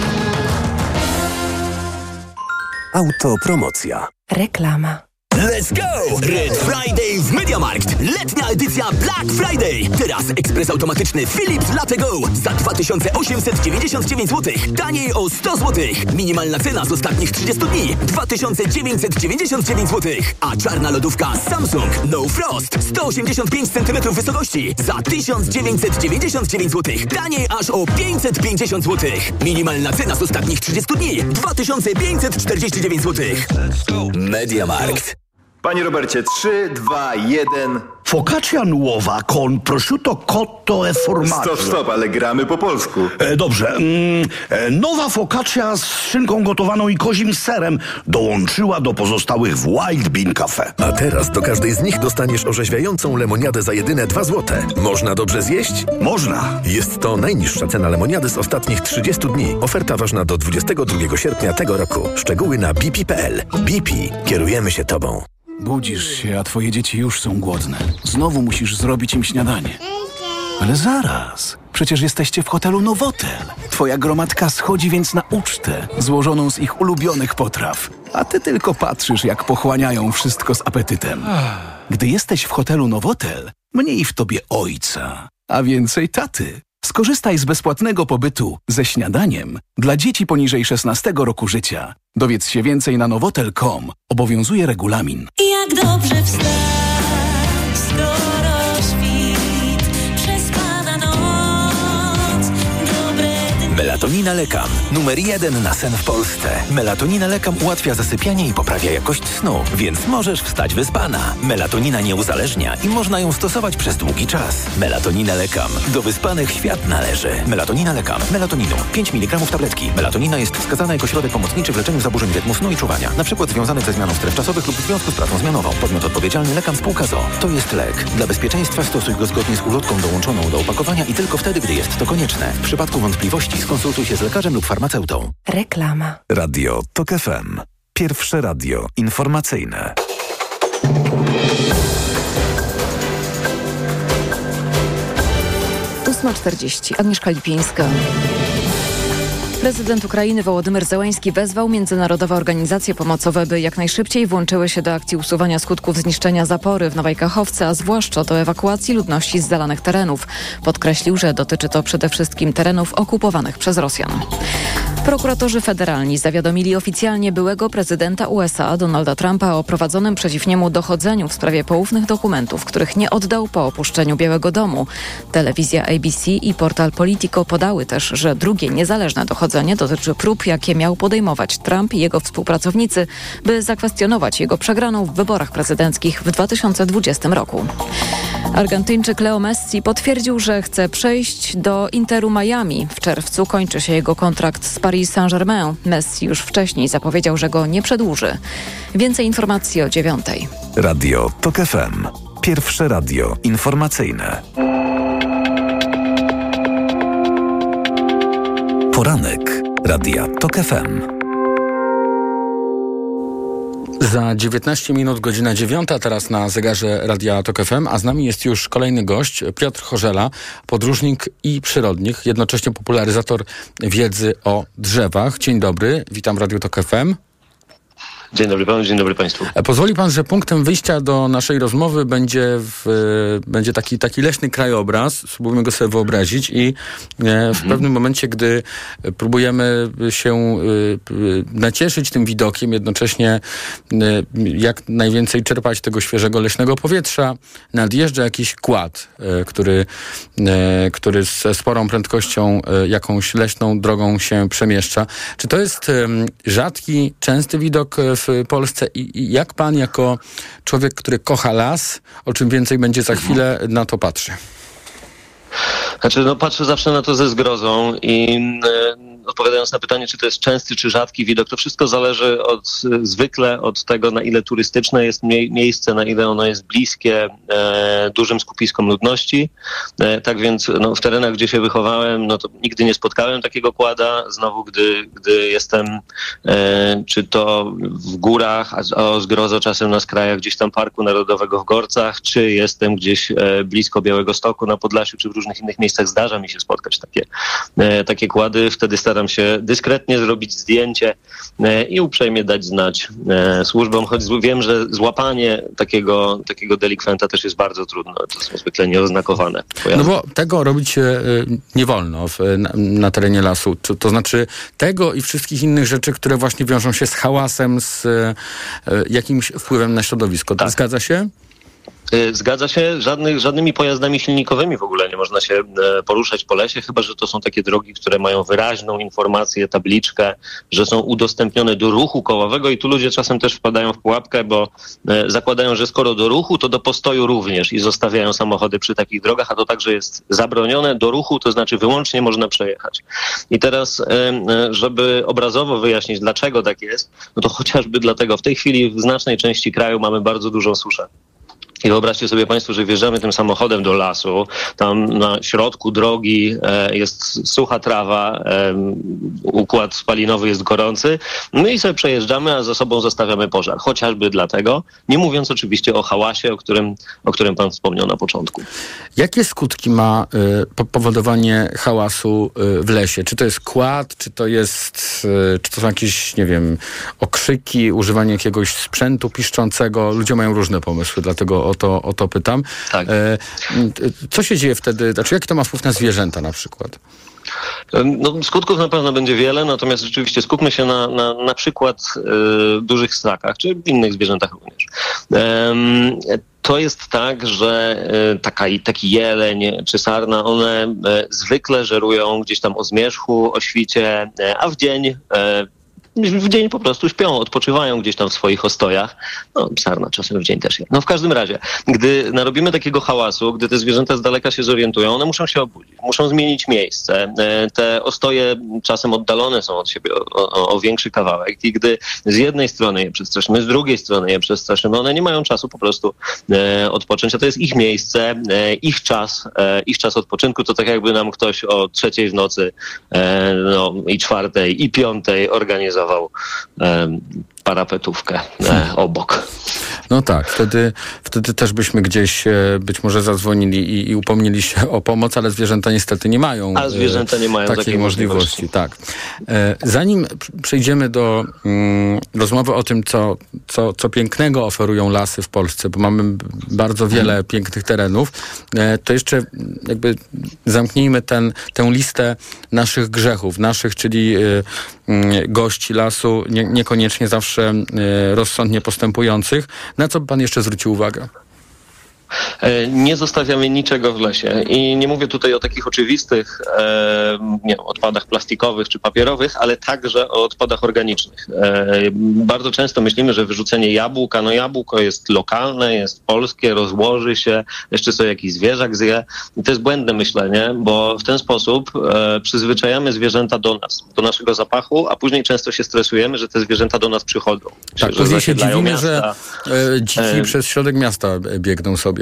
Autopromocja. Reklama. Let's go! Red Friday w MediaMarkt. Letnia edycja Black Friday. Teraz ekspres automatyczny Philips Latte Go za 2899 zł. Taniej o 100 zł. Minimalna cena z ostatnich 30 dni 2999 zł. A czarna lodówka Samsung No Frost 185 cm wysokości za 1999 zł. Taniej aż o 550 zł. Minimalna cena z ostatnich 30 dni 2549 zł. MediaMarkt. Panie Robercie, 3, 2, 1. Focaccia nuova con prosciutto cotto e formaggio. Stop, stop, ale gramy po polsku. E, dobrze. Mm, e, nowa focaccia z szynką gotowaną i kozim serem dołączyła do pozostałych w Wild Bean Cafe. A teraz do każdej z nich dostaniesz orzeźwiającą lemoniadę za jedyne 2 złote. Można dobrze zjeść? Można. Jest to najniższa cena lemoniady z ostatnich 30 dni. Oferta ważna do 22 sierpnia tego roku. Szczegóły na bp.pl. BP. Kierujemy się Tobą. Budzisz się, a twoje dzieci już są głodne. Znowu musisz zrobić im śniadanie. Ale zaraz. Przecież jesteście w hotelu Nowotel. Twoja gromadka schodzi więc na ucztę, złożoną z ich ulubionych potraw. A ty tylko patrzysz, jak pochłaniają wszystko z apetytem. Gdy jesteś w hotelu Nowotel, mniej w tobie ojca, a więcej taty. Skorzystaj z bezpłatnego pobytu ze śniadaniem dla dzieci poniżej 16 roku życia. Dowiedz się więcej na nowotel.com. Obowiązuje regulamin. Jak dobrze wstać, skoro świt przespada. Melatonina Lekam. Numer jeden na sen w Polsce. Melatonina Lekam ułatwia zasypianie i poprawia jakość snu, więc możesz wstać wyspana. Melatonina nie uzależnia i można ją stosować przez długi czas. Melatonina Lekam. Do wyspanych świat należy. Melatonina Lekam. Melatoninu. 5 mg tabletki. Melatonina jest wskazana jako środek pomocniczy w leczeniu zaburzeń rytmu snu i czuwania, na przykład związanych ze zmianą stref czasowych lub w związku z pracą zmianową. Podmiot odpowiedzialny Lekam Spółka ZO. To jest lek. Dla bezpieczeństwa stosuj go zgodnie z ulotką dołączoną do opakowania i tylko wtedy, gdy jest to konieczne. W przypadku wątpliwości skonsultuj się z lekarzem lub farmaceutą. Reklama. Radio TOK FM. Pierwsze radio informacyjne. Ósma czterdzieści. Agnieszka Lipińska. Prezydent Ukrainy Wołodymyr Zełański wezwał międzynarodowe organizacje pomocowe, by jak najszybciej włączyły się do akcji usuwania skutków zniszczenia zapory w Nowej Kachowce, a zwłaszcza do ewakuacji ludności z zalanych terenów. Podkreślił, że dotyczy to przede wszystkim terenów okupowanych przez Rosjan. Prokuratorzy federalni zawiadomili oficjalnie byłego prezydenta USA Donalda Trumpa o prowadzonym przeciw niemu dochodzeniu w sprawie poufnych dokumentów, których nie oddał po opuszczeniu Białego Domu. Telewizja ABC i portal Politico podały też, że drugie niezależne dochodzenie dotyczy prób, jakie miał podejmować Trump i jego współpracownicy, by zakwestionować jego przegraną w wyborach prezydenckich w 2020 roku. Argentyńczyk Leo Messi potwierdził, że chce przejść do Interu Miami. W czerwcu kończy się jego kontrakt z Paris Saint-Germain. Messi już wcześniej zapowiedział, że go nie przedłuży. Więcej informacji o dziewiątej. Radio TOK FM. Pierwsze radio informacyjne. Poranek Radia TOK FM. Za 19 minut godzina 9, teraz na zegarze Radia Tok FM, a z nami jest już kolejny gość, Piotr Chorzela, podróżnik i przyrodnik, jednocześnie popularyzator wiedzy o drzewach. Dzień dobry, witam Radio Tok FM. Dzień dobry panu, dzień dobry państwu. E, Pozwoli pan, że punktem wyjścia do naszej rozmowy będzie, w, e, będzie taki, taki leśny krajobraz, spróbujmy go sobie wyobrazić i e, w pewnym momencie, gdy próbujemy się nacieszyć tym widokiem, jednocześnie jak najwięcej czerpać tego świeżego leśnego powietrza, nadjeżdża jakiś kład, który, który ze sporą prędkością jakąś leśną drogą się przemieszcza. Czy to jest rzadki, częsty widok w Polsce i, i jak pan jako człowiek, który kocha las, o czym więcej będzie za chwilę, na to patrzy? Znaczy, no patrzę zawsze na to ze zgrozą i e, odpowiadając na pytanie, czy to jest częsty czy rzadki widok, to wszystko zależy od, zwykle od tego, na ile turystyczne jest mie- miejsce, na ile ono jest bliskie e, dużym skupiskom ludności. E, tak więc no, w terenach, gdzie się wychowałem, no to nigdy nie spotkałem takiego kłada. Znowu, gdy, gdy jestem e, czy to w górach, a, a o zgrozo czasem na skrajach gdzieś tam Parku Narodowego w Gorcach, czy jestem gdzieś e, blisko Białego Stoku na Podlasiu, czy w różnych innych miejscach zdarza mi się spotkać takie, e, takie kłady. Wtedy staram staram się dyskretnie zrobić zdjęcie e, i uprzejmie dać znać e, służbom, choć wiem, że złapanie takiego, takiego delikwenta też jest bardzo trudne. To są zwykle nieoznakowane No pojazdy. bo tego robić e, nie wolno w, na, na terenie lasu. To, to znaczy tego i wszystkich innych rzeczy, które właśnie wiążą się z hałasem, z jakimś wpływem na środowisko. Tak. Zgadza się? Y, Zgadza się, żadnych, żadnymi pojazdami silnikowymi w ogóle nie można się e, poruszać po lesie, chyba że to są takie drogi, które mają wyraźną informację, tabliczkę, że są udostępnione do ruchu kołowego i tu ludzie czasem też wpadają w pułapkę, bo e, zakładają, że skoro do ruchu, to do postoju również i zostawiają samochody przy takich drogach, a to także jest zabronione. Do ruchu to znaczy wyłącznie można przejechać. I teraz, e, żeby obrazowo wyjaśnić, dlaczego tak jest, no to chociażby dlatego w tej chwili w znacznej części kraju mamy bardzo dużą suszę. I wyobraźcie sobie Państwo, że wjeżdżamy tym samochodem do lasu, tam na środku drogi e, jest sucha trawa, e, układ spalinowy jest gorący, my i sobie przejeżdżamy, a za sobą zostawiamy pożar. Chociażby dlatego, nie mówiąc oczywiście o hałasie, o którym, o którym Pan wspomniał na początku. Jakie skutki ma po- powodowanie hałasu w lesie? Czy to jest kład, czy to jest, czy to są jakieś, nie wiem, okrzyki, używanie jakiegoś sprzętu piszczącego? Ludzie mają różne pomysły, dlatego o to, o to pytam. Tak. E, co się dzieje wtedy? Znaczy, jaki to ma wpływ na zwierzęta na przykład? No, skutków na pewno będzie wiele, natomiast rzeczywiście skupmy się na, na, na przykład e, dużych ssakach, czy innych zwierzętach również. To jest tak, że e, taka, taki jeleń czy sarna, one e, zwykle żerują gdzieś tam o zmierzchu, o świcie, e, a w dzień e, w dzień po prostu śpią, odpoczywają gdzieś tam w swoich ostojach. No, sarna czasem w dzień też jest. No w każdym razie, gdy narobimy takiego hałasu, gdy te zwierzęta z daleka się zorientują, one muszą się obudzić, muszą zmienić miejsce. E, Te ostoje czasem oddalone są od siebie o, o, o większy kawałek i gdy z jednej strony je przestraszymy, z drugiej strony je przestraszymy, one nie mają czasu po prostu e, odpocząć, a to jest ich miejsce, e, ich czas, ich czas odpoczynku. To tak jakby nam ktoś o trzeciej w nocy no, i czwartej i piątej organizował em, parapetówkę e, obok. No tak, wtedy, wtedy też byśmy gdzieś e, być może zadzwonili i, i upomnieli się o pomoc, ale zwierzęta niestety nie mają, A zwierzęta nie mają takiej takiej możliwości. możliwości. Tak. E, zanim przejdziemy do mm, rozmowy o tym, co, co, co pięknego oferują lasy w Polsce, bo mamy bardzo wiele pięknych terenów, e, to jeszcze jakby zamknijmy ten, tę listę naszych grzechów, naszych, czyli e, gości lasu, nie, niekoniecznie zawsze e, rozsądnie postępujących. Na co by pan jeszcze zwrócił uwagę? E, Nie zostawiamy niczego w lesie. I nie mówię tutaj o takich oczywistych e, nie odpadach plastikowych czy papierowych, ale także o odpadach organicznych. E, bardzo często myślimy, że wyrzucenie jabłka, no jabłko jest lokalne, jest polskie, rozłoży się, jeszcze sobie jakiś zwierzak zje. I to jest błędne myślenie, bo w ten sposób przyzwyczajamy zwierzęta do nas, do naszego zapachu, a później często się stresujemy, że te zwierzęta do nas przychodzą. Tak, że później się dziwimy, że miasta. e, dziki E, przez środek miasta biegną sobie.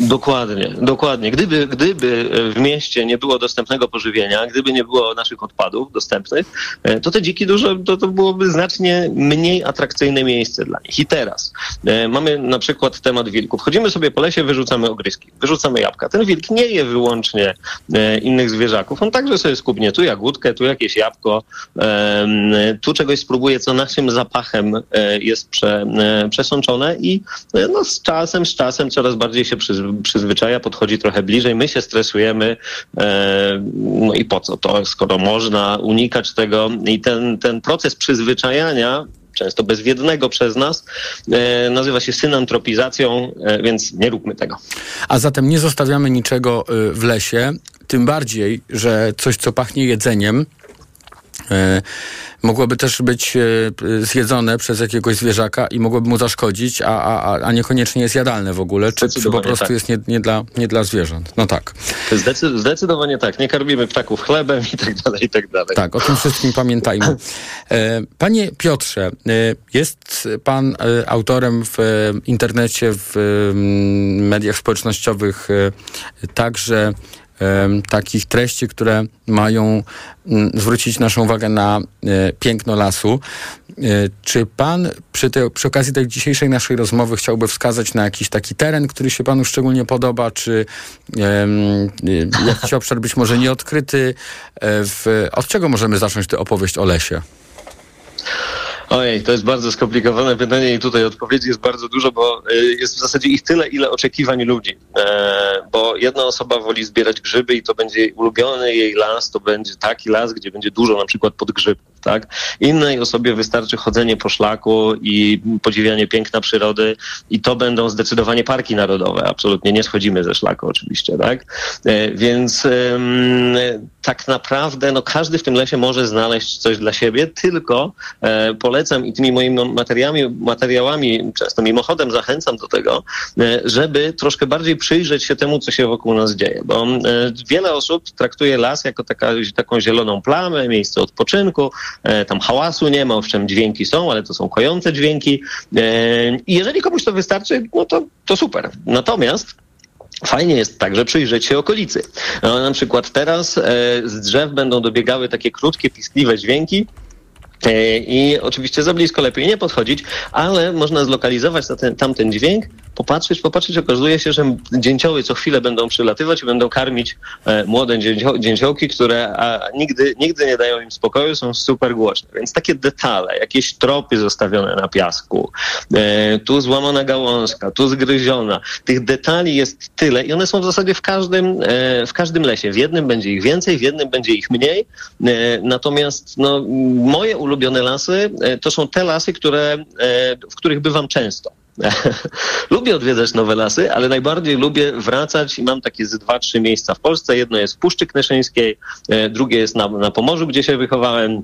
Dokładnie, dokładnie. Gdyby, gdyby w mieście nie było dostępnego pożywienia, gdyby nie było naszych odpadów dostępnych, e, to te dziki dużo, to, to byłoby znacznie mniej atrakcyjne miejsce dla nich. I teraz e, mamy na przykład temat wilków. Chodzimy sobie po lesie, wyrzucamy ogryski, wyrzucamy jabłka. Ten wilk nie je wyłącznie e, innych zwierzaków. On także sobie skubnie tu jagódkę, tu jakieś jabłko, tu czegoś spróbuje, co naszym zapachem e, jest prze, e, przesączone i e, no, z czasem, z czasem coraz bardziej się przyz, przyzwyczaja, podchodzi trochę bliżej, my się stresujemy, e, no i po co to, skoro można unikać tego i ten, ten proces przyzwyczajania często bezwiednego przez nas, e, nazywa się synantropizacją, e, więc nie róbmy tego. A zatem nie zostawiamy niczego w lesie, tym bardziej, że coś, co pachnie jedzeniem, mogłoby też być e, zjedzone przez jakiegoś zwierzaka i mogłoby mu zaszkodzić, a, a, a- niekoniecznie jest jadalne w ogóle, czy, czy po prostu tak. jest nie, nie, dla, nie dla zwierząt. No tak. Zdecy, zdecydowanie tak, nie karmimy ptaków chlebem i tak dalej, i tak dalej. Tak, o tym wszystkim pamiętajmy. E, Panie Piotrze, e, jest pan e, autorem w e, internecie, w e, mediach społecznościowych e, także takich treści, które mają mm, zwrócić naszą uwagę na e, piękno lasu. E, Czy pan przy, tej, przy okazji tej dzisiejszej naszej rozmowy chciałby wskazać na jakiś taki teren, który się panu szczególnie podoba, czy e, jakiś obszar być może nieodkryty? W, od czego możemy zacząć tę opowieść o lesie? Ojej, to jest bardzo skomplikowane pytanie i tutaj odpowiedzi jest bardzo dużo, bo y, jest w zasadzie ich tyle, ile oczekiwań ludzi. E, bo jedna osoba woli zbierać grzyby i to będzie ulubiony jej las, to będzie taki las, gdzie będzie dużo na przykład podgrzybków, tak? Innej osobie wystarczy chodzenie po szlaku i podziwianie piękna przyrody i to będą zdecydowanie parki narodowe. Absolutnie nie schodzimy ze szlaku oczywiście, tak? E, więc tak naprawdę no, każdy w tym lesie może znaleźć coś dla siebie, tylko e, polecam i tymi moimi materiałami, materiałami, często mimochodem zachęcam do tego, e, żeby troszkę bardziej przyjrzeć się temu, co się wokół nas dzieje, bo e, wiele osób traktuje las jako taka, taką zieloną plamę, miejsce odpoczynku, tam hałasu nie ma, owszem dźwięki są, ale to są kojące dźwięki e, i jeżeli komuś to wystarczy, no to, to super. Natomiast Fajnie jest także przyjrzeć się okolicy. No, na przykład teraz e, z drzew będą dobiegały takie krótkie, piskliwe dźwięki. E, I oczywiście za blisko lepiej nie podchodzić, ale można zlokalizować tamten dźwięk, popatrzeć, popatrzeć, okazuje się, że dzięcioły co chwilę będą przylatywać i będą karmić e, młode dzięcio, dzięciołki, które nigdy, nigdy nie dają im spokoju, są super głośne. Więc takie detale, jakieś tropy zostawione na piasku, e, tu złamana gałązka, tu zgryziona. Tych detali jest tyle i one są w zasadzie w każdym, e, w każdym lesie. W jednym będzie ich więcej, w jednym będzie ich mniej. Natomiast no, moje ulubione lasy to są te lasy, które, w których bywam często. lubię odwiedzać nowe lasy, ale najbardziej lubię wracać i mam takie z dwa, trzy miejsca w Polsce. Jedno jest w Puszczy Kneszyńskiej, e, drugie jest na, na Pomorzu, gdzie się wychowałem.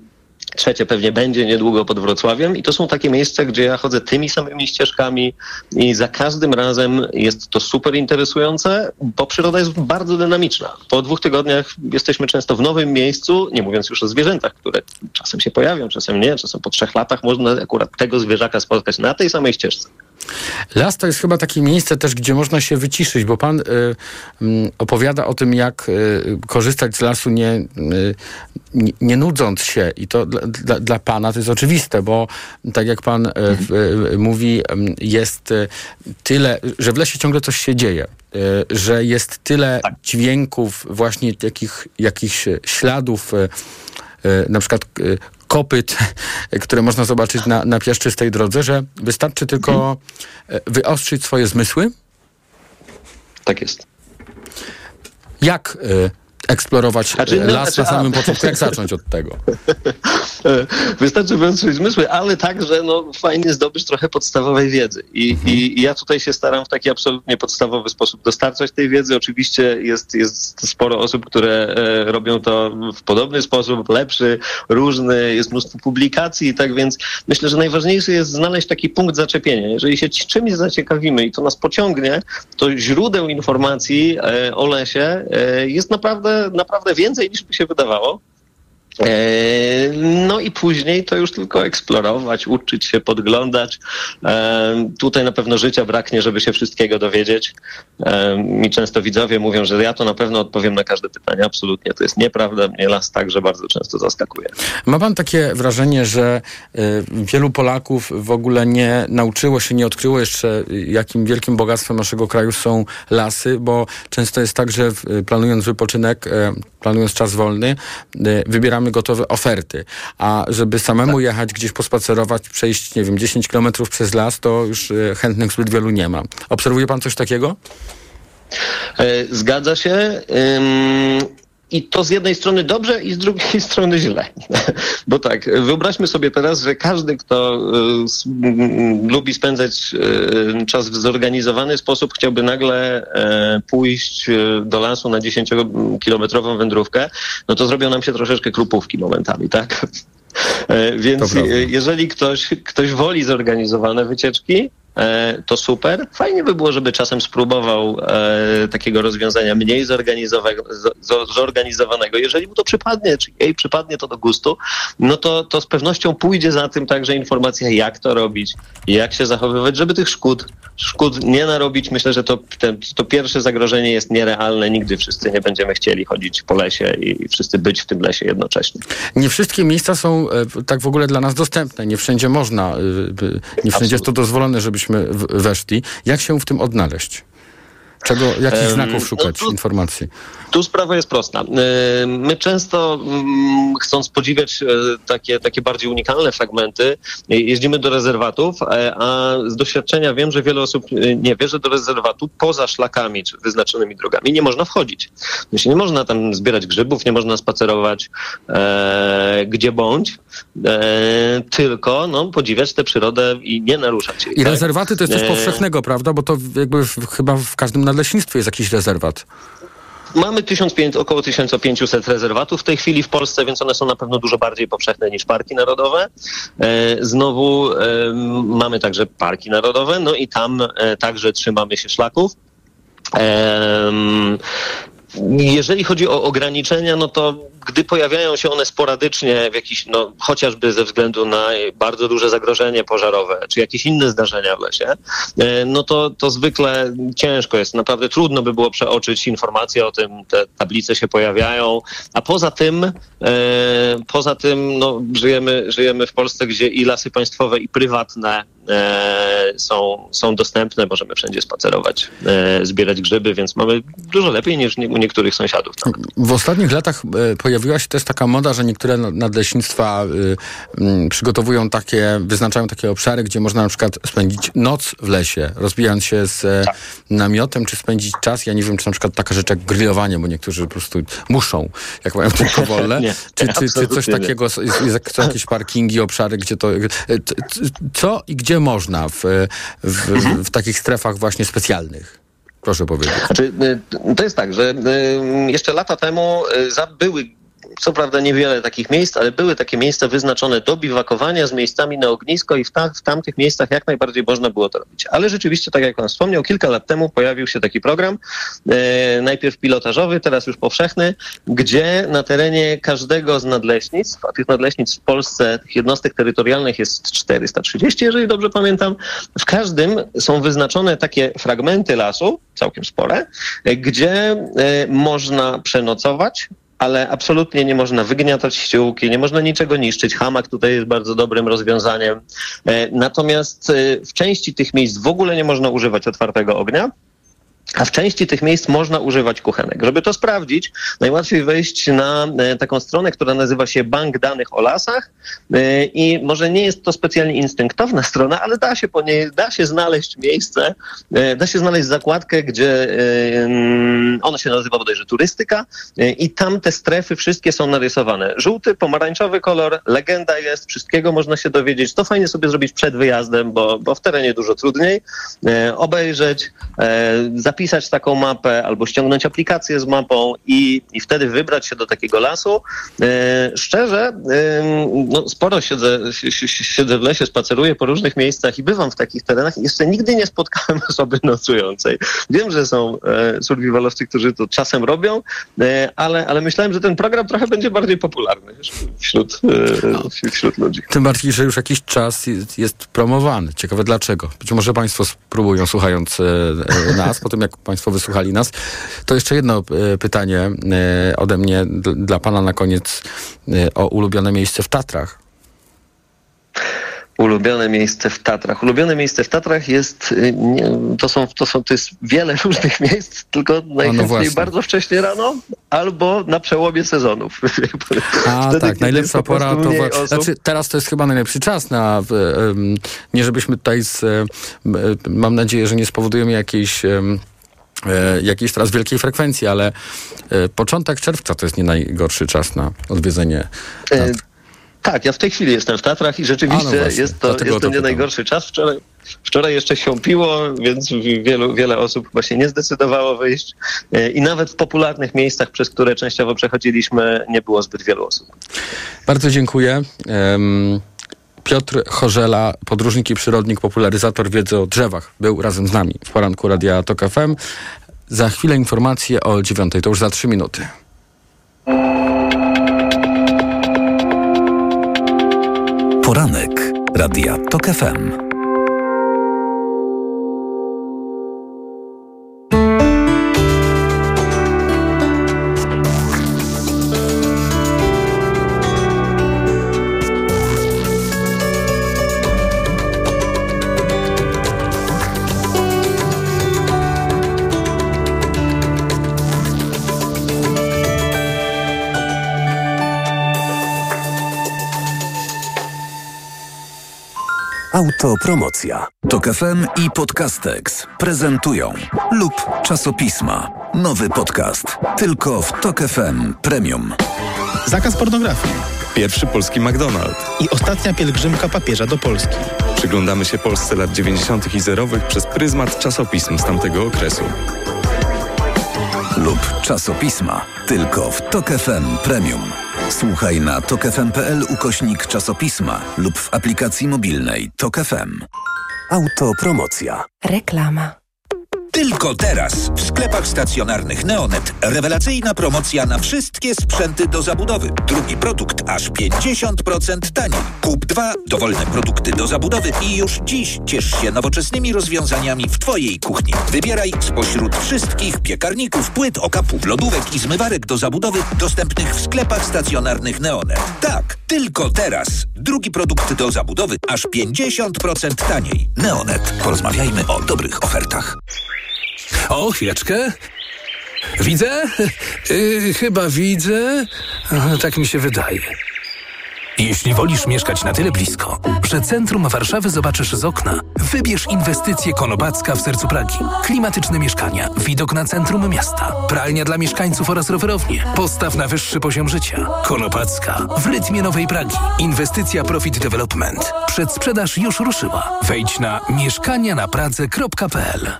Trzecie pewnie będzie niedługo pod Wrocławiem i to są takie miejsca, gdzie ja chodzę tymi samymi ścieżkami i za każdym razem jest to super interesujące, bo przyroda jest bardzo dynamiczna. Po dwóch tygodniach jesteśmy często w nowym miejscu, nie mówiąc już o zwierzętach, które czasem się pojawią, czasem nie, czasem po trzech latach można akurat tego zwierzaka spotkać na tej samej ścieżce. Las to jest chyba takie miejsce też, gdzie można się wyciszyć, bo pan y, y, opowiada o tym, jak y, korzystać z lasu nie, y, nie, nudząc się. I to dla, dla, pana to jest oczywiste, bo tak jak pan y, w- y, mówi, y, jest tyle, że w lesie ciągle coś się dzieje. Że jest tyle dźwięków, właśnie takich jakichś śladów, na przykład kopyt, które można zobaczyć na, na piaszczystej drodze, że wystarczy tylko e, wyostrzyć swoje zmysły. Tak jest. Jak e, eksplorować Znaczy, e, no, las znaczy, na samym a- początku? Jak zacząć od tego? Wystarczy włączyć zmysły, ale także no, fajnie zdobyć trochę podstawowej wiedzy. I, i, I ja tutaj się staram w taki absolutnie podstawowy sposób dostarczać tej wiedzy. Oczywiście jest, jest sporo osób, które e, robią to w podobny sposób, lepszy, różny, jest mnóstwo publikacji i tak więc myślę, że najważniejsze jest znaleźć taki punkt zaczepienia. Jeżeli się czymś zaciekawimy i to nas pociągnie, to źródeł informacji e, o lesie jest naprawdę, naprawdę więcej niż by się wydawało. E, No i później to już tylko eksplorować, uczyć się, podglądać. E, Tutaj na pewno życia braknie, żeby się wszystkiego dowiedzieć. E, Mi często widzowie mówią, że ja to na pewno odpowiem na każde pytanie. Absolutnie to jest nieprawda. Mnie las także bardzo często zaskakuje. Ma pan takie wrażenie, że wielu Polaków w ogóle nie nauczyło się, nie odkryło jeszcze, jakim wielkim bogactwem naszego kraju są lasy, bo często jest tak, że planując wypoczynek, planując czas wolny, y, wybieramy gotowe oferty. A żeby samemu jechać gdzieś pospacerować, przejść, nie wiem, 10 kilometrów przez las, to już y, chętnych zbyt wielu nie ma. Obserwuje pan coś takiego? E, Zgadza się. I to z jednej strony dobrze i z drugiej strony źle. Bo tak, wyobraźmy sobie teraz, że każdy, kto y, lubi spędzać y, czas w zorganizowany sposób, chciałby nagle e, pójść y, do lasu na 10-kilometrową wędrówkę, no to zrobią nam się troszeczkę krupówki momentami, tak? E, Więc jeżeli ktoś, ktoś woli zorganizowane wycieczki, to super. Fajnie by było, żeby czasem spróbował e, takiego rozwiązania mniej zorganizowanego, zo- zorganizowanego. Jeżeli mu to przypadnie, czy jej przypadnie to do gustu, no to, to z pewnością pójdzie za tym także informacja, jak to robić, jak się zachowywać, żeby tych szkód szkód nie narobić. Myślę, że to, te, to pierwsze zagrożenie jest nierealne. Nigdy wszyscy nie będziemy chcieli chodzić po lesie i, wszyscy być w tym lesie jednocześnie. Nie wszystkie miejsca są e, tak w ogóle dla nas dostępne. Nie wszędzie można, e, nie wszędzie jest to dozwolone, żebyśmy weszli. Jak się w tym odnaleźć? Czego, jakich znaków no szukać tu- informacji? Tu sprawa jest prosta. E, My często, mm, chcąc podziwiać e, takie, takie bardziej unikalne fragmenty, e, jeździmy do rezerwatów, a z doświadczenia wiem, że wiele osób nie wie, że do rezerwatu poza szlakami czy wyznaczonymi drogami nie można wchodzić. Nie można tam zbierać grzybów, nie można spacerować e, gdzie bądź, e, tylko no, podziwiać tę przyrodę i nie naruszać jej. I tak? rezerwaty to jest coś powszechnego, prawda? Bo to jakby w, chyba w każdym nadleśnictwie jest jakiś rezerwat. Mamy 1500, około 1500 rezerwatów w tej chwili w Polsce, więc one są na pewno dużo bardziej powszechne niż parki narodowe. E, Znowu em, mamy także parki narodowe, no i tam e, także trzymamy się szlaków. Jeżeli chodzi o ograniczenia, no to gdy pojawiają się one sporadycznie w jakiś, no chociażby ze względu na bardzo duże zagrożenie pożarowe, czy jakieś inne zdarzenia w lesie, e, no to, to zwykle ciężko jest. Naprawdę trudno by było przeoczyć informacje o tym, te tablice się pojawiają, a poza tym, e, poza tym, no żyjemy, żyjemy w Polsce, gdzie i lasy państwowe, i prywatne są, są dostępne, możemy wszędzie spacerować, e, zbierać grzyby, więc mamy dużo lepiej niż u niektórych sąsiadów. W ostatnich latach e, pojawiła się też taka moda, że niektóre na- nadleśnictwa przygotowują takie, wyznaczają takie obszary, gdzie można na przykład spędzić noc w lesie, rozbijając się z e, Tak. namiotem, czy spędzić czas. Ja nie wiem, czy na przykład taka rzecz jak grillowanie, bo niektórzy po prostu muszą, jak mają tylko wolne. Nie, czy, czy, czy coś takiego, są jakieś parkingi, obszary, gdzie to... e, Co i gdzie można w, w, Mhm. w takich strefach właśnie specjalnych? Proszę powiedzieć. Znaczy, y, to jest tak, że y, jeszcze lata temu y, były co prawda niewiele takich miejsc, ale były takie miejsca wyznaczone do biwakowania z miejscami na ognisko i w, ta, w tamtych miejscach jak najbardziej można było to robić. Ale rzeczywiście, tak jak pan wspomniał, kilka lat temu pojawił się taki program, e, najpierw pilotażowy, teraz już powszechny, gdzie na terenie każdego z nadleśnictw, a tych nadleśnictw w Polsce, tych jednostek terytorialnych jest 430, jeżeli dobrze pamiętam, w każdym są wyznaczone takie fragmenty lasu, całkiem spore, e, gdzie e, można przenocować, ale absolutnie nie można wygniatać ściółki, nie można niczego niszczyć. Hamak tutaj jest bardzo dobrym rozwiązaniem. E, Natomiast e, w części tych miejsc w ogóle nie można używać otwartego ognia. A w części tych miejsc można używać kuchenek. Żeby to sprawdzić, najłatwiej wejść na e, taką stronę, która nazywa się Bank Danych o Lasach e, i może nie jest to specjalnie instynktowna strona, ale da się po niej, da się znaleźć miejsce, e, da się znaleźć zakładkę, gdzie mm, ona się nazywa bodajże turystyka i tam te strefy wszystkie są narysowane. Żółty, pomarańczowy kolor, legenda jest, wszystkiego można się dowiedzieć. To fajnie sobie zrobić przed wyjazdem, bo, bo w terenie dużo trudniej. Obejrzeć, zapisać taką mapę albo ściągnąć aplikację z mapą i, i wtedy wybrać się do takiego lasu. E, szczerze, no, sporo siedzę, si- si- siedzę w lesie, spaceruję po różnych miejscach i bywam w takich terenach i jeszcze nigdy nie spotkałem osoby nocującej. Wiem, że są e, survivalowcy, którzy to czasem robią, e, ale, ale myślałem, że ten program trochę będzie bardziej popularny wśród, e, wśród ludzi. Tym bardziej, że już jakiś czas jest, promowany. Ciekawe dlaczego. Być może Państwo spróbują, słuchając nas, po tym jak Państwo wysłuchali nas. To jeszcze jedno e, pytanie e, ode mnie dla Pana na koniec e, o ulubione miejsce w Tatrach. Ulubione miejsce w Tatrach. Ulubione miejsce w Tatrach jest, nie, to, są, to, są, to jest wiele różnych miejsc, tylko najchętniej właśnie. bardzo wcześnie rano albo na przełomie sezonów. A Wtedy, tak, najlepsza pora to... osób. Znaczy, teraz to jest chyba najlepszy czas na... nie żebyśmy tutaj z... mam nadzieję, że nie spowodujemy jakiejś... e, jakiejś teraz wielkiej frekwencji, ale e, początek czerwca to jest nie najgorszy czas na odwiedzenie E, Tak, ja w tej chwili jestem w Tatrach i rzeczywiście no właśnie, jest to, jest to to nie pytam. najgorszy czas. Wczoraj, wczoraj jeszcze siąpiło, więc wielu, wiele osób właśnie nie zdecydowało wyjść i nawet w popularnych miejscach, przez które częściowo przechodziliśmy, nie było zbyt wielu osób. Bardzo dziękuję. Em, Piotr Chorzela, podróżnik i przyrodnik, popularyzator wiedzy o drzewach, był razem z nami w poranku Radia Tok FM. Za chwilę informacje o dziewiątej, to już za trzy minuty. Poranek Radia TOK FM. Autopromocja. Tok FM i Podcastex prezentują lub czasopisma. Nowy podcast. Tylko w Tok FM Premium. Zakaz pornografii. Pierwszy polski McDonald's. I ostatnia pielgrzymka papieża do Polski. Przyglądamy się Polsce lat 90. i zerowych przez pryzmat czasopism z tamtego okresu. Lub czasopisma. Tylko w Tok FM Premium. Słuchaj na tokefm.pl ukośnik czasopisma lub w aplikacji mobilnej Tok FM. Autopromocja. Reklama. Tylko teraz w sklepach stacjonarnych Neonet rewelacyjna promocja na wszystkie sprzęty do zabudowy. Drugi produkt aż 50% taniej. Kup dwa dowolne produkty do zabudowy i już dziś ciesz się nowoczesnymi rozwiązaniami w Twojej kuchni. Wybieraj spośród wszystkich piekarników, płyt, okapów, lodówek i zmywarek do zabudowy dostępnych w sklepach stacjonarnych Neonet. Tak, tylko teraz. Drugi produkt do zabudowy aż 50% taniej. Neonet. Porozmawiajmy o dobrych ofertach. O, chwileczkę. Widzę? Yy, chyba widzę. Tak mi się wydaje. Jeśli wolisz mieszkać na tyle blisko, że centrum Warszawy zobaczysz z okna, wybierz inwestycję Konopacka w sercu Pragi. Klimatyczne mieszkania, widok na centrum miasta, pralnia dla mieszkańców oraz rowerownie. Postaw na wyższy poziom życia. Konopacka w rytmie Nowej Pragi. Inwestycja Profit Development. Przedsprzedaż już ruszyła. Wejdź na mieszkanianapradze.pl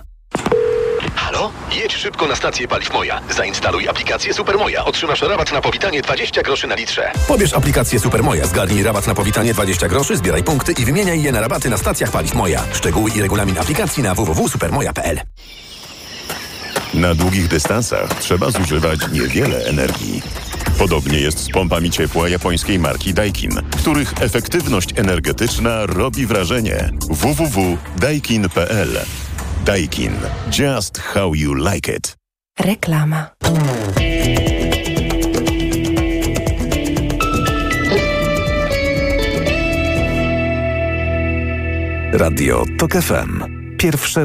Halo? Jedź szybko na stację Paliw Moja. Zainstaluj aplikację Supermoja. Otrzymasz rabat na powitanie 20 groszy na litrze. Pobierz aplikację Supermoja, zgarnij rabat na powitanie 20 groszy, zbieraj punkty i wymieniaj je na rabaty na stacjach Paliw Moja. Szczegóły i regulamin aplikacji na www.supermoja.pl Na długich dystansach trzeba zużywać niewiele energii. Podobnie jest z pompami ciepła japońskiej marki Daikin, których efektywność energetyczna robi wrażenie. www.daikin.pl Daikin. Just how you like it. Reklama. Radio Tok FM. Pierwsze